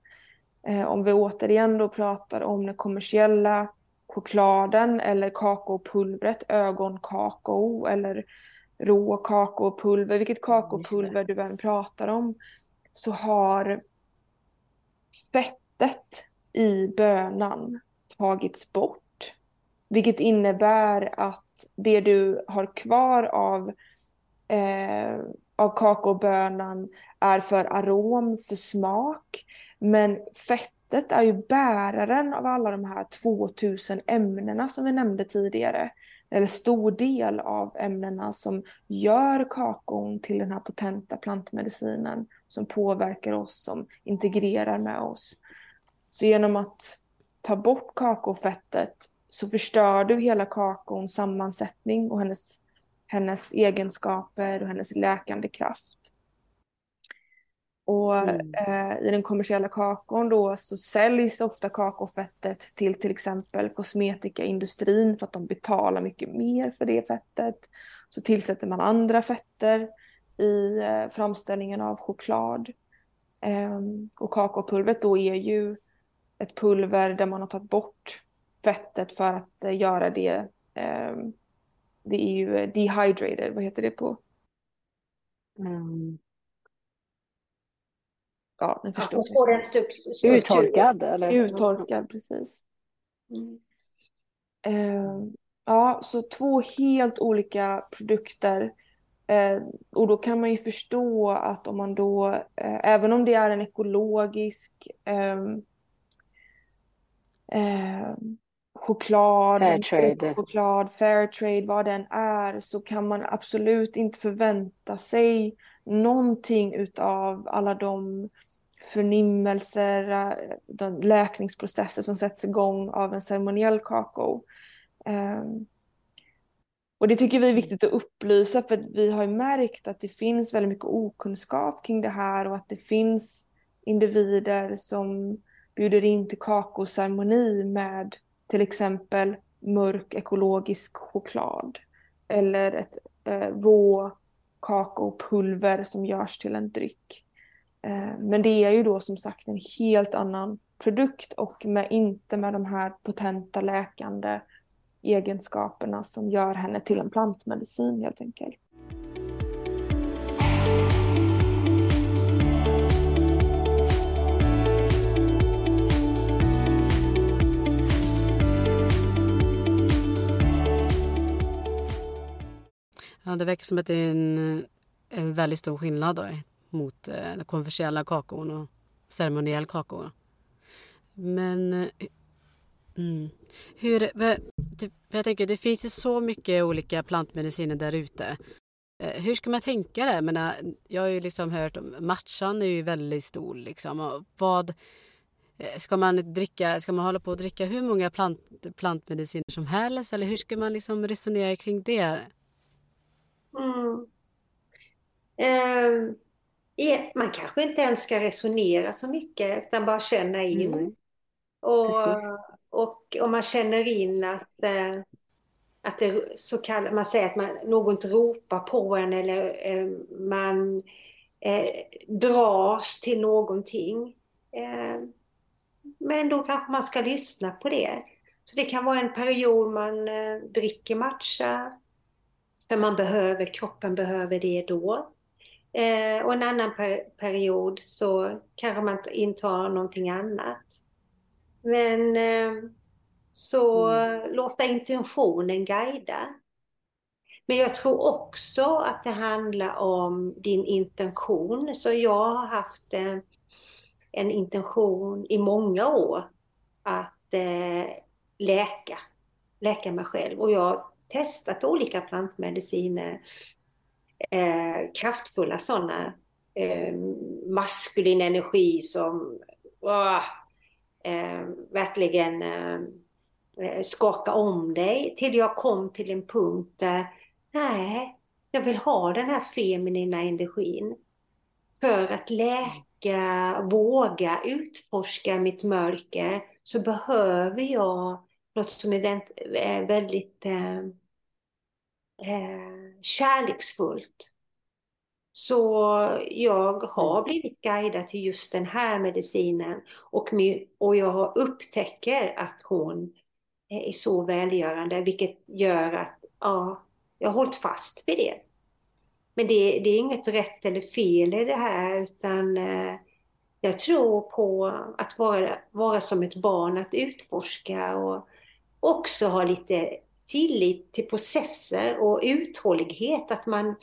eh, om vi återigen då pratar om den kommersiella chokladen eller kakaopulvret, ögonkakao eller rå kakaopulver, vilket kakaopulver du än pratar om, så har fettet i bönan tagits bort. Vilket innebär att det du har kvar av, eh, av kakaobönan är för arom, för smak. Men fettet är ju bäraren av alla de här 2000 ämnena som vi nämnde tidigare eller stor del av ämnena som gör kakaon till den här potenta plantmedicinen som påverkar oss, som integrerar med oss. Så genom att ta bort kakaofettet så förstör du hela kakaons sammansättning och hennes, hennes egenskaper och hennes läkande kraft. Och mm. eh, i den kommersiella kakaon då så säljs ofta kakaofettet till till exempel kosmetikaindustrin för att de betalar mycket mer för det fettet. Så tillsätter man andra fetter i eh, framställningen av choklad. Eh, och kakaopulvret då är ju ett pulver där man har tagit bort fettet för att eh, göra det. Ehm, det är ju dehydrated, vad heter det på? Mm ja, ni förstår.
Ja, Uttorkad? Eller?
Uttorkad, precis. Mm. Eh, ja, så två helt olika produkter. Eh, och då kan man ju förstå att om man då, eh, även om det är en ekologisk ehm, ehm, choklad,
fairtrade.
choklad, fairtrade, vad den är, så kan man absolut inte förvänta sig någonting utav alla de förnimmelser, eh, de läkningsprocesser som sätts igång av en ceremoniell kakao. Um, och det tycker vi är viktigt att upplysa för att vi har märkt att det finns väldigt mycket okunskap kring det här och att det finns individer som bjuder in till kakaoceremoni med till exempel mörk ekologisk choklad eller ett eh, rå kakaopulver som görs till en dryck. Eh, men det är ju då som sagt en helt annan produkt och med, inte med de här potenta läkande egenskaperna som gör henne till en plantmedicin helt enkelt.
Ja, det verkar som att det är en, en väldigt stor skillnad då, mot eh, den konventionella kakaon och ceremoniell kakao. Men eh, mm, hur, jag tänker det finns ju så mycket olika plantmediciner där ute. Eh, hur ska man tänka där? menar, jag har ju liksom hört matchan är ju väldigt stor liksom. Och vad eh, Ska man dricka, ska man hålla på att dricka hur många plant, plantmediciner som helst eller hur ska man liksom resonera kring det?
Mm. Um, man kanske inte ens ska resonera så mycket utan bara känna in. Mm. Och, och om man känner in att, eh, att det så kallat, man säger att man, någon ropar på en eller eh, man eh, dras till någonting. Eh, men då kanske man ska lyssna på det. Så det kan vara en period man eh, dricker matcha, för man behöver, kroppen behöver det då. Eh, och en annan per period så kanske man intar någonting annat. Men eh, så mm. låta intentionen guida. Men jag tror också att det handlar om din intention. Så jag har haft eh, en intention i många år att eh, läka, läka mig själv. Och jag testat olika plantmediciner eh, kraftfulla sådana eh, maskulin energi som åh, eh, verkligen eh, eh, skaka om dig. Till jag kom till en punkt där, nej, jag vill ha den här feminina energin. För att läka, våga utforska mitt mörker så behöver jag något som är eh, väldigt eh, eh, kärleksfullt. Så jag har mm. blivit guidad till just den här medicinen och, och jag upptäcker att hon är så välgörande, vilket gör att ja, jag har hållit fast vid det. Men det, det är inget rätt eller fel i det här, utan eh, jag tror på att vara, vara som ett barn, att utforska och också ha lite tillit till processer och uthållighet. Att man,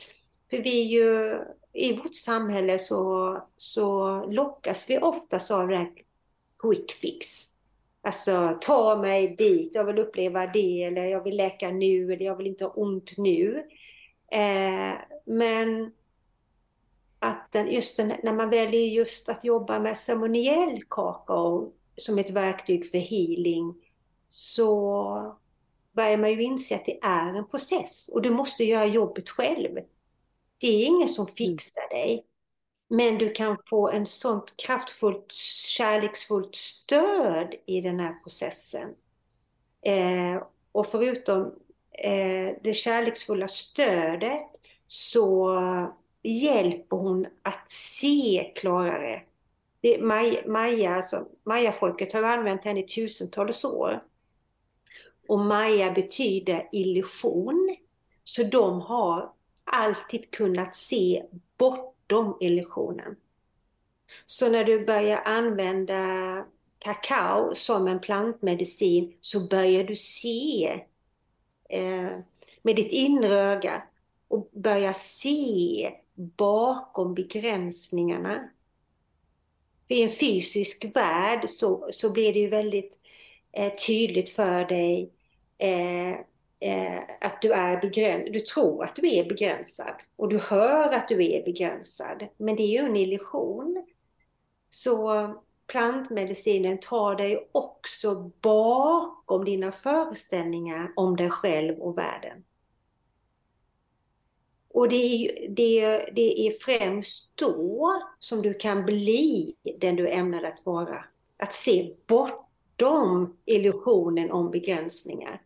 för vi ju, i vårt samhälle så, så lockas vi oftast av den quick fix. Alltså ta mig dit, jag vill uppleva det eller jag vill läka nu eller jag vill inte ha ont nu. Eh, men att den, just den, när man väljer just att jobba med ceremoniell kakao som ett verktyg för healing så börjar man ju inse att det är en process och du måste göra jobbet själv. Det är ingen som mm. fixar dig. Men du kan få en sånt kraftfullt, kärleksfullt stöd i den här processen. Eh, och förutom eh, det kärleksfulla stödet så hjälper hon att se klarare. Det, Maja, Maja, alltså, Maya-folket har använt henne i tusentals år. Och Maya betyder illusion. Så de har alltid kunnat se bortom illusionen. Så när du börjar använda kakao som en plantmedicin så börjar du se eh, med ditt inre öga och börja se bakom begränsningarna. För I en fysisk värld så, så blir det ju väldigt eh, tydligt för dig eh, eh, att du är begränsad. Du tror att du är begränsad och du hör att du är begränsad. Men det är ju en illusion. Så plantmedicinen tar dig också bakom dina föreställningar om dig själv och världen. Och det är, det, det är främst då som du kan bli den du ämnar att vara. Att se bortom illusionen om begränsningar.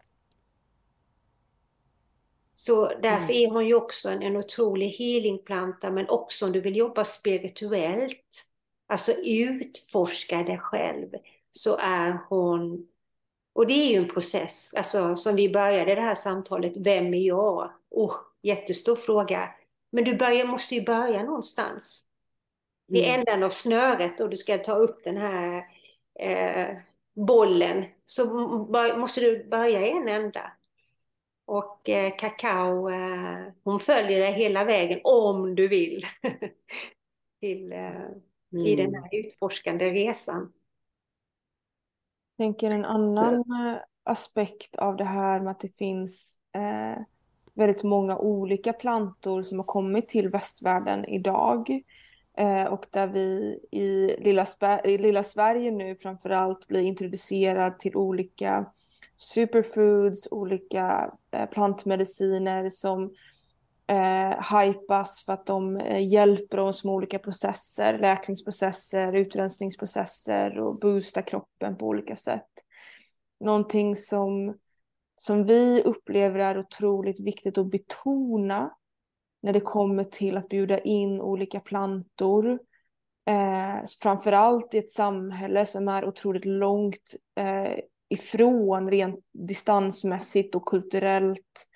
Så därför mm. är hon ju också en, en otrolig healingplanta, men också om du vill jobba spirituellt, alltså utforska dig själv, så är hon... Och det är ju en process, alltså som vi började det här samtalet, vem är jag? Oh, jättestor fråga. Men du börjar, måste ju börja någonstans. Mm. änden av snöret och du ska ta upp den här eh, bollen så måste du börja i en ända. Och eh, kakao, eh, hon följer dig hela vägen om du vill. [LAUGHS] Till, eh, mm. I den mm. här utforskande resan.
Jag tänker en annan eh, aspekt av det här med att det finns eh, väldigt många olika plantor som har kommit till västvärlden idag. Eh, och där vi i lilla, i lilla Sverige nu framförallt blir introducerad till olika superfoods, olika eh, plantmediciner som eh, hypas för att de eh, hjälper oss med olika processer, läkningsprocesser, utrensningsprocesser och boostar kroppen på olika sätt. Någonting som som vi upplever är otroligt viktigt att betona när det kommer till att bjuda in olika plantor. Eh, framförallt i ett samhälle som är otroligt långt eh, ifrån rent distansmässigt och kulturellt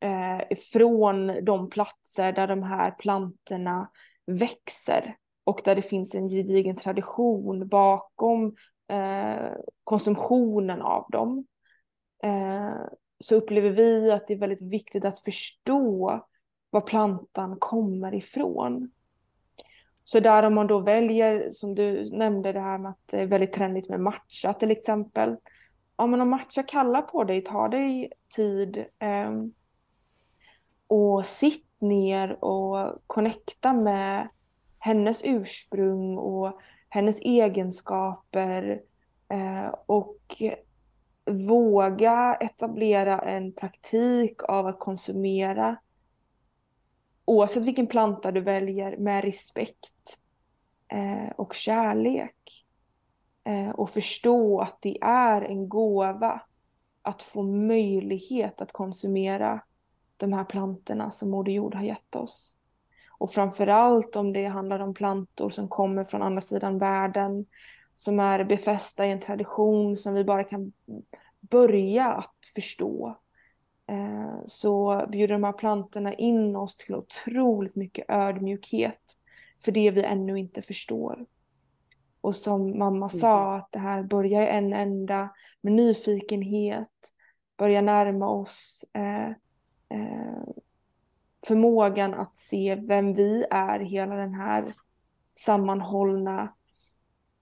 eh, ifrån de platser där de här plantorna växer och där det finns en gedigen tradition bakom eh, konsumtionen av dem. Eh, så upplever vi att det är väldigt viktigt att förstå var plantan kommer ifrån. Så där om man då väljer, som du nämnde det här med att det är väldigt trendigt med matcha till exempel. Ja men om matcha kallar på dig, ta dig tid eh, och sitt ner och connecta med hennes ursprung och hennes egenskaper eh, och våga etablera en praktik av att konsumera oavsett vilken planta du väljer med respekt eh, och kärlek. Eh, och förstå att det är en gåva att få möjlighet att konsumera de här plantorna som Moder Jord har gett oss. Och framförallt om det handlar om plantor som kommer från andra sidan världen, som är befästa i en tradition som vi bara kan börja att förstå. Eh, så bjuder de här plantorna in oss till otroligt mycket ödmjukhet för det vi ännu inte förstår. Och som mamma sa, mm. att det här börjar i en enda med nyfikenhet, börja närma oss eh, eh, förmågan att se vem vi är, hela den här sammanhållna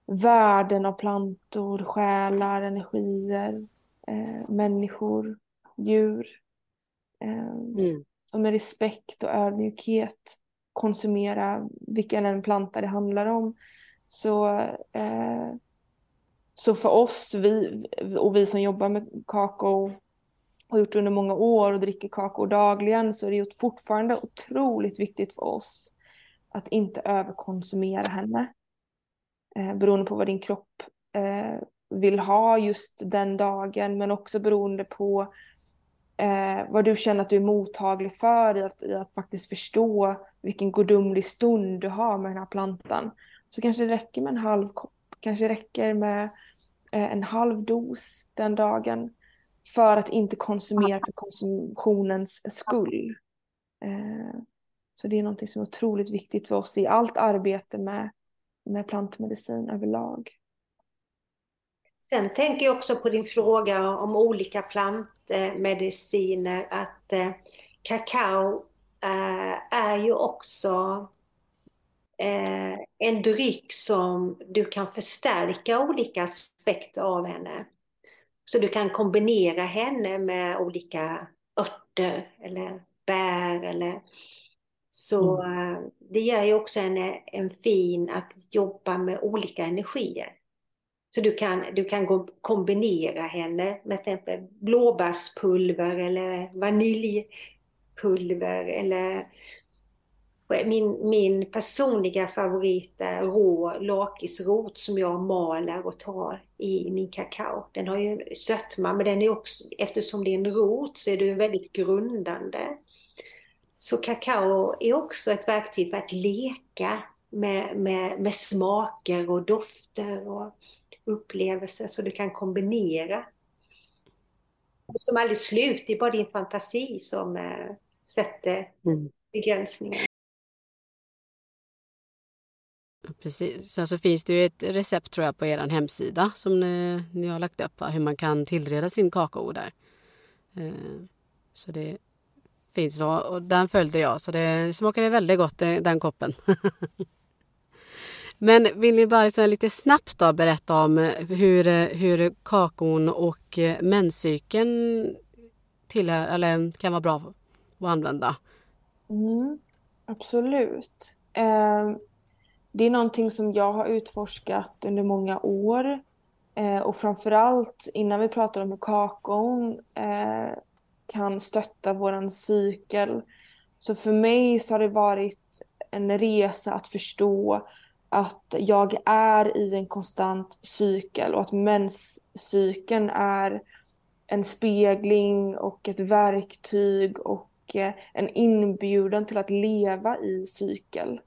världen av plantor, själar, energier, eh, människor, djur. Eh, mm. Och med respekt och ödmjukhet konsumera vilken en planta det handlar om. Så, eh, så för oss, vi, och vi som jobbar med kakao har gjort under många år och dricker kakao dagligen så är det fortfarande otroligt viktigt för oss att inte överkonsumera henne. Eh, beroende på vad din kropp eh, vill ha just den dagen men också beroende på eh, vad du känner att du är mottaglig för i att, i att faktiskt förstå vilken gudomlig stund du har med den här plantan. Så kanske det räcker med en halv kopp, kanske räcker med eh, en halv dos den dagen för att inte konsumera för konsumtionens skull. Eh, så det är något som är otroligt viktigt för oss i allt arbete med, med plantmedicin överlag.
Sen tänker jag också på din fråga om olika plantmediciner, att eh, kakao är ju också eh, en dryck som du kan förstärka olika aspekter av henne. Så du kan kombinera henne med olika örter eller bär eller så mm. det gör ju också en, en fin att jobba med olika energier. Så du kan, du kan kombinera henne med till exempel blåbärspulver eller vaniljpulver eller min, min personliga favorit är rå lakisrot som jag maler och tar i min kakao. Den har ju sötma men den är också, eftersom det är en rot så är det väldigt grundande. Så kakao är också ett verktyg för att leka med, med, med smaker och dofter och upplevelser så du kan kombinera. Som aldrig slut, det är bara din fantasi som äh, sätter mm. begränsningar.
Precis. Sen så finns det ju ett recept tror jag på er hemsida som ni, ni har lagt upp hur man kan tillreda sin kakao där. Eh, så det finns och den följde jag så det smakade väldigt gott eh, den koppen. [LAUGHS] Men vill ni bara lite snabbt då berätta om eh, hur, hur kakon och menscykeln tillhör, eller kan vara bra att använda?
Mm, absolut. Eh, det är någonting som jag har utforskat under många år. Eh, och framförallt innan vi pratar om hur kakon eh, kan stötta våran cykel. Så för mig så har det varit en resa att förstå att jag är i en konstant cykel och att menscykeln är en spegling och ett verktyg och eh, en inbjudan till att leva i cykel.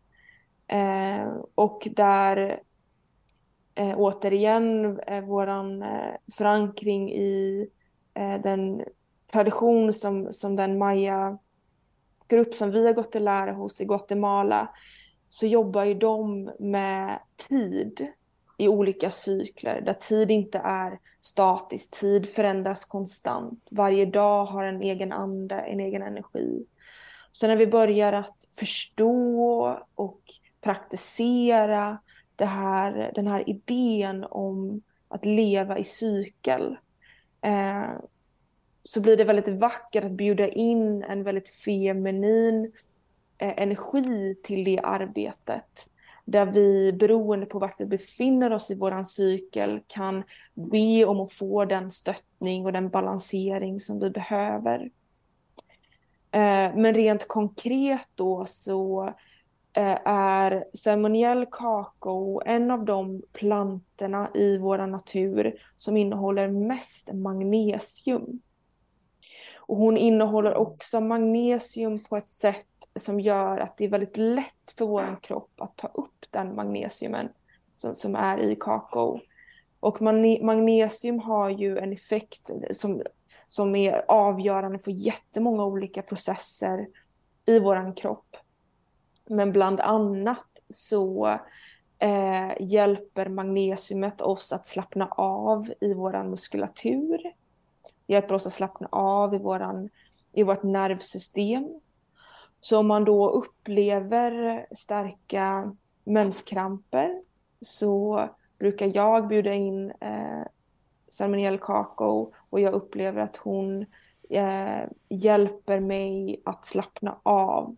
Eh, och där eh, återigen eh, våran eh, förankring i eh, den tradition som, som den maya-grupp som vi har gått i lära hos i Guatemala så jobbar ju de med tid i olika cykler där tid inte är statisk, tid förändras konstant. Varje dag har en egen ande, en egen energi. Så när vi börjar att förstå och praktisera det här, den här idén om att leva i cykel eh, så blir det väldigt vackert att bjuda in en väldigt feminin eh, energi till det arbetet. där vi beroende på vart vi befinner oss i våran cykel kan be om att få den stöttning och den balansering som vi behöver. Eh, men rent konkret då så Eh, är ceremoniell kakao en av de plantorna i vår natur som innehåller mest magnesium. Och hon innehåller också magnesium på ett sätt som gör att det är väldigt lätt för vår kropp att ta upp den magnesiumen som, som är i kakao. Och magnesium har ju en effekt som, som är avgörande för jättemånga olika processer i vår kropp. Men bland annat så eh, hjälper magnesiumet oss att slappna av i vår muskulatur. Hjälper oss att slappna av i, våran, i vårt nervsystem. Så om man då upplever starka menskramper så brukar jag bjuda in eh, ceremoniell kakao och jag upplever att hon eh, hjälper mig att slappna av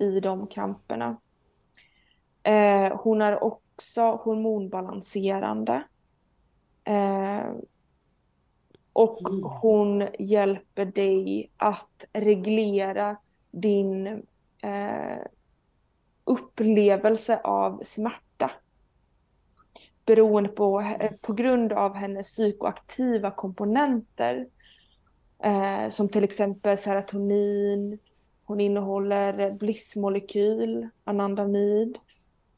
i de kramperna. Eh, hon är också hormonbalanserande. Eh, och mm. hon hjälper dig att reglera din eh, upplevelse av smärta. Beroende på, eh, på grund av hennes psykoaktiva komponenter. Eh, som till exempel serotonin, hon innehåller blissmolekyl, anandamid,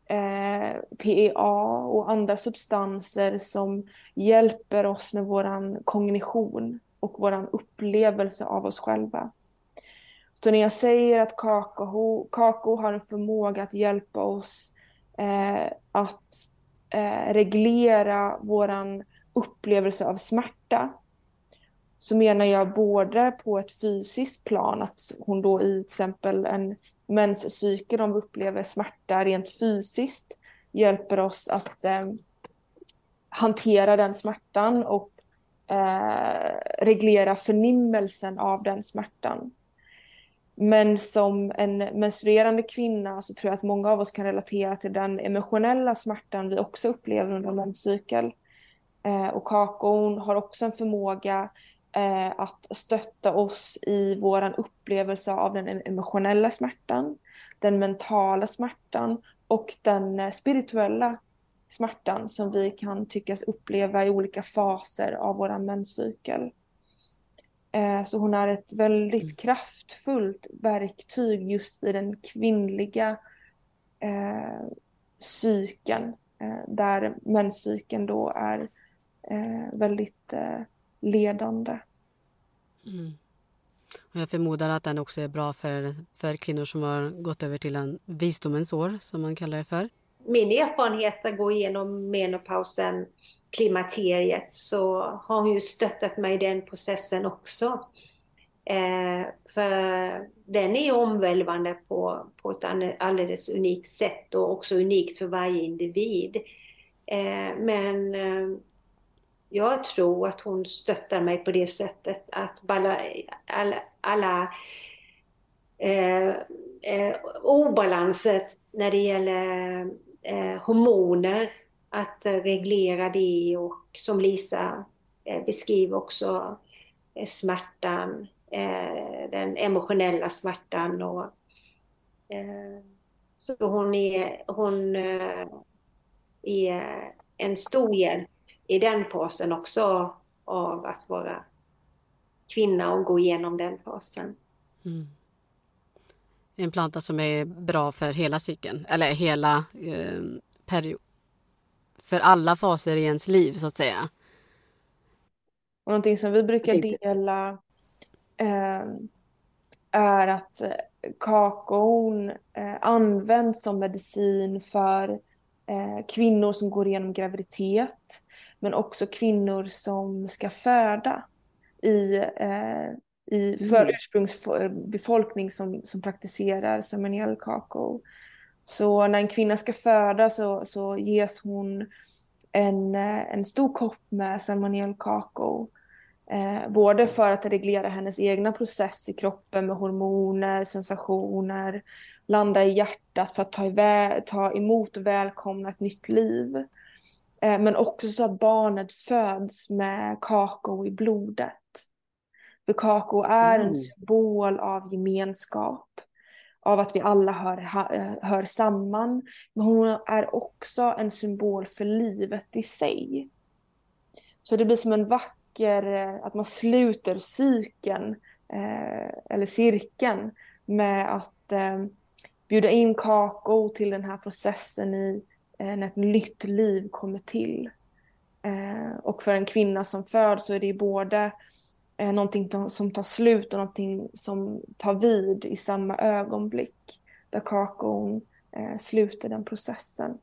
eh, PEA och andra substanser som hjälper oss med våran kognition och våran upplevelse av oss själva. Så när jag säger att kakao, kakao har en förmåga att hjälpa oss eh, att eh, reglera våran upplevelse av smärta så menar jag både på ett fysiskt plan, att hon då i till exempel en menscykel, om vi upplever smärta rent fysiskt, hjälper oss att eh, hantera den smärtan och eh, reglera förnimmelsen av den smärtan. Men som en menstruerande kvinna så tror jag att många av oss kan relatera till den emotionella smärtan vi också upplever under en menscykel. Eh, och kakaon har också en förmåga eh, att stötta oss i vår upplevelse av den emotionella smärtan, den mentala smärtan och den eh, spirituella smärtan som vi kan tyckas uppleva i olika faser av vår menscykel. Eh, så hon är ett väldigt mm. kraftfullt verktyg just i den kvinnliga eh. Eh, där menscykeln då är eh, väldigt eh, ledande.
Mm. Jag förmodar att den också är bra för, för kvinnor som har gått över till en visdomens år, som man kallar det för.
Min erfarenhet att gå igenom menopausen klimakteriet så har hon ju stöttat mig i den processen också. Eh, för den är omvälvande på, på ett alldeles unikt sätt och också unikt för varje individ. Eh, men eh, jag tror att hon stöttar mig på det sättet att alla, alla, alla eh, eh, obalanset när det gäller eh, hormoner att reglera det och som Lisa eh, beskriver också eh, smärtan, eh, den emotionella smärtan. Och, eh, så hon är, hon eh, är en stor hjälp i den fasen också av att vara kvinna och gå igenom den fasen. Mm.
En planta som är bra för hela cykeln, eller hela eh, period, för alla faser i ens liv så att säga.
Och någonting som vi brukar dela eh, är att eh, kakaon eh, används som medicin för eh, kvinnor som går igenom graviditet men också kvinnor som ska föda i, eh, i för mm. ursprungsbefolkning som, som praktiserar ceremoniell kakao. Så när en kvinna ska föda så, så ges hon en, eh, en stor kopp med ceremoniell kakao. Eh, både för att reglera hennes egna process i kroppen med hormoner, sensationer, landa i hjärtat för att ta, ta emot och välkomna ett nytt liv. Eh, men också så att barnet föds med kakao i blodet. För kakao är en mm. symbol av gemenskap, av att vi alla hör, hör samman. Men hon är också en symbol för livet i sig. Så det blir som en vacker, eh, att man sluter cykeln, eh, eller cirkeln, med att eh, bjuda in kakao till den här processen i eh, när ett nytt liv kommer till. Eh, och för en kvinna som föds så är det både eh, någonting som tar slut och någonting som tar vid i samma ögonblick. Där kakaon eh, sluter den processen.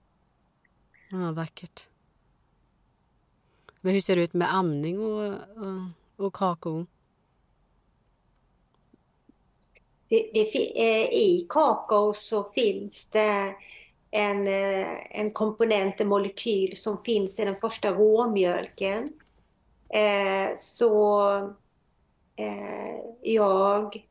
Ja, vackert. Men hur ser det ut med amning och, och, och kakao?
Det, det, eh, I kakao så finns det en, eh, en komponent, en molekyl som finns i den första råmjölken. Eh, så eh, jag,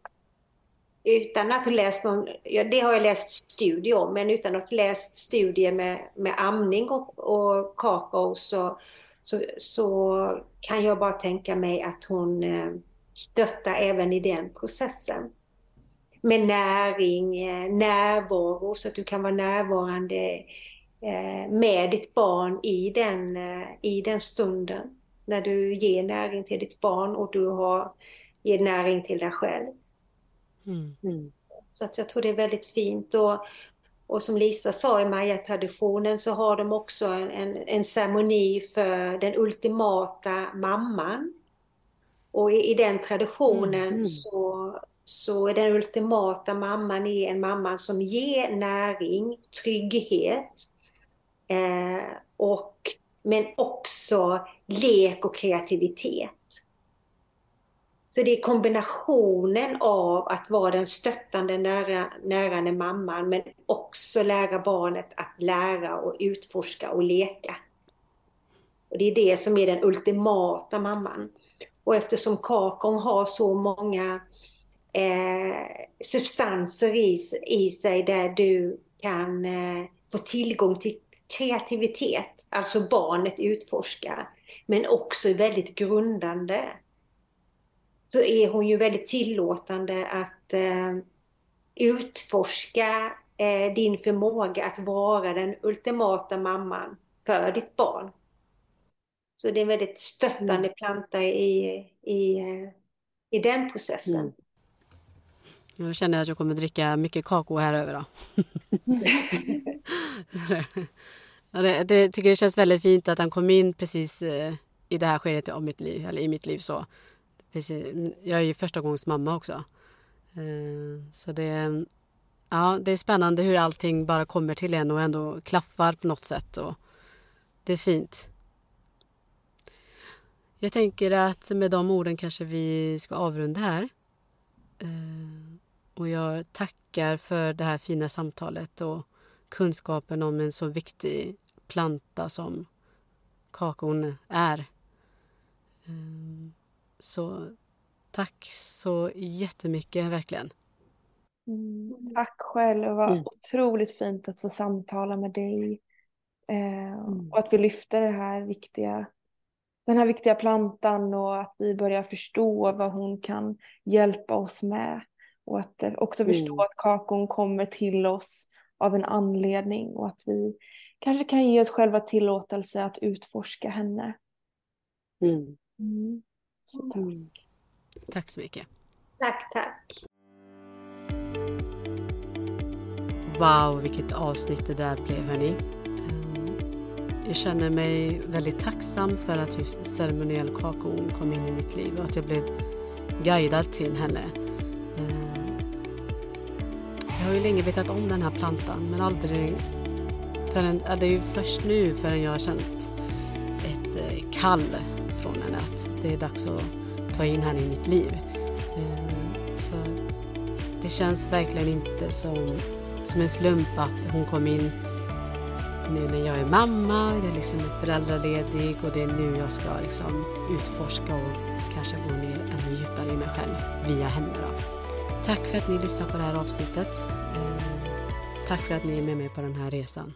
utan att ha läst någon, ja, det har jag läst studier om, men utan att ha läst studier med, med amning och, och kakao så, så, så kan jag bara tänka mig att hon eh, stöttar även i den processen med näring, eh, närvaro så att du kan vara närvarande eh, med ditt barn i den, eh, i den stunden. När du ger näring till ditt barn och du har, ger näring till dig själv. Mm. Mm. Så att jag tror det är väldigt fint. Och, och som Lisa sa i Maya-traditionen så har de också en, en, en ceremoni för den ultimata mamman. Och i, i den traditionen mm. så så är den ultimata mamman är en mamma som ger näring, trygghet eh, och, men också lek och kreativitet. Så det är kombinationen av att vara den stöttande, nära, närande mamman men också lära barnet att lära och utforska och leka. Och det är det som är den ultimata mamman. Och eftersom kakon har så många eh, substanser i, i sig där du kan eh, få tillgång till kreativitet, alltså barnet utforskar, men också väldigt grundande. Så är hon ju väldigt tillåtande att eh, utforska eh, din förmåga att vara den ultimata mamman för ditt barn. Så det är en väldigt stöttande mm. planta i, i, eh, i den processen. Mm.
Nu känner jag att jag kommer dricka mycket kakao här över då. [LAUGHS] det, det, tycker det känns väldigt fint att han kom in precis eh, i det här skedet av mitt liv, eller i mitt liv så. Precis, jag är ju första gångs mamma också. Eh, så det, ja, det är spännande hur allting bara kommer till en och ändå klaffar på något sätt. Och det är fint. Jag tänker att med de orden kanske vi ska avrunda här. Eh, och jag tackar för det här fina samtalet och kunskapen om en så viktig planta som kakon är. Ehm, så tack så jättemycket, verkligen.
Mm, tack själv. Det var mm. otroligt fint att få samtala med dig. Eh, mm. Och att vi lyfter det här viktiga, den här viktiga plantan och att vi börjar förstå vad hon kan hjälpa oss med. Och att eh, också förstå mm. att kakon kommer till oss av en anledning och att vi kanske kan ge oss själva tillåtelse att utforska henne.
Mm. Mm. Så tack. Mm. Tack så mycket.
Tack, tack.
Wow, vilket avsnitt det där blev hörni. Ehm, jag känner mig väldigt tacksam för att just ceremoniell kakon kom in i mitt liv och att jag blev guidad till henne har ju länge vetat om den här plantan men aldrig förrän, ja, det är ju först nu förrän jag har känt ett eh, kall från henne att det är dags att ta in henne i mitt liv. Eh, så det känns verkligen inte som, som en slump att hon kom in nu när jag är mamma, jag är liksom föräldraledig och det är nu jag ska liksom utforska och kanske gå ner ännu djupare i mig själv via henne. Då. Tack för att ni lyssnar på det här avsnittet. Ehm, tack för att ni är med mig på den här resan.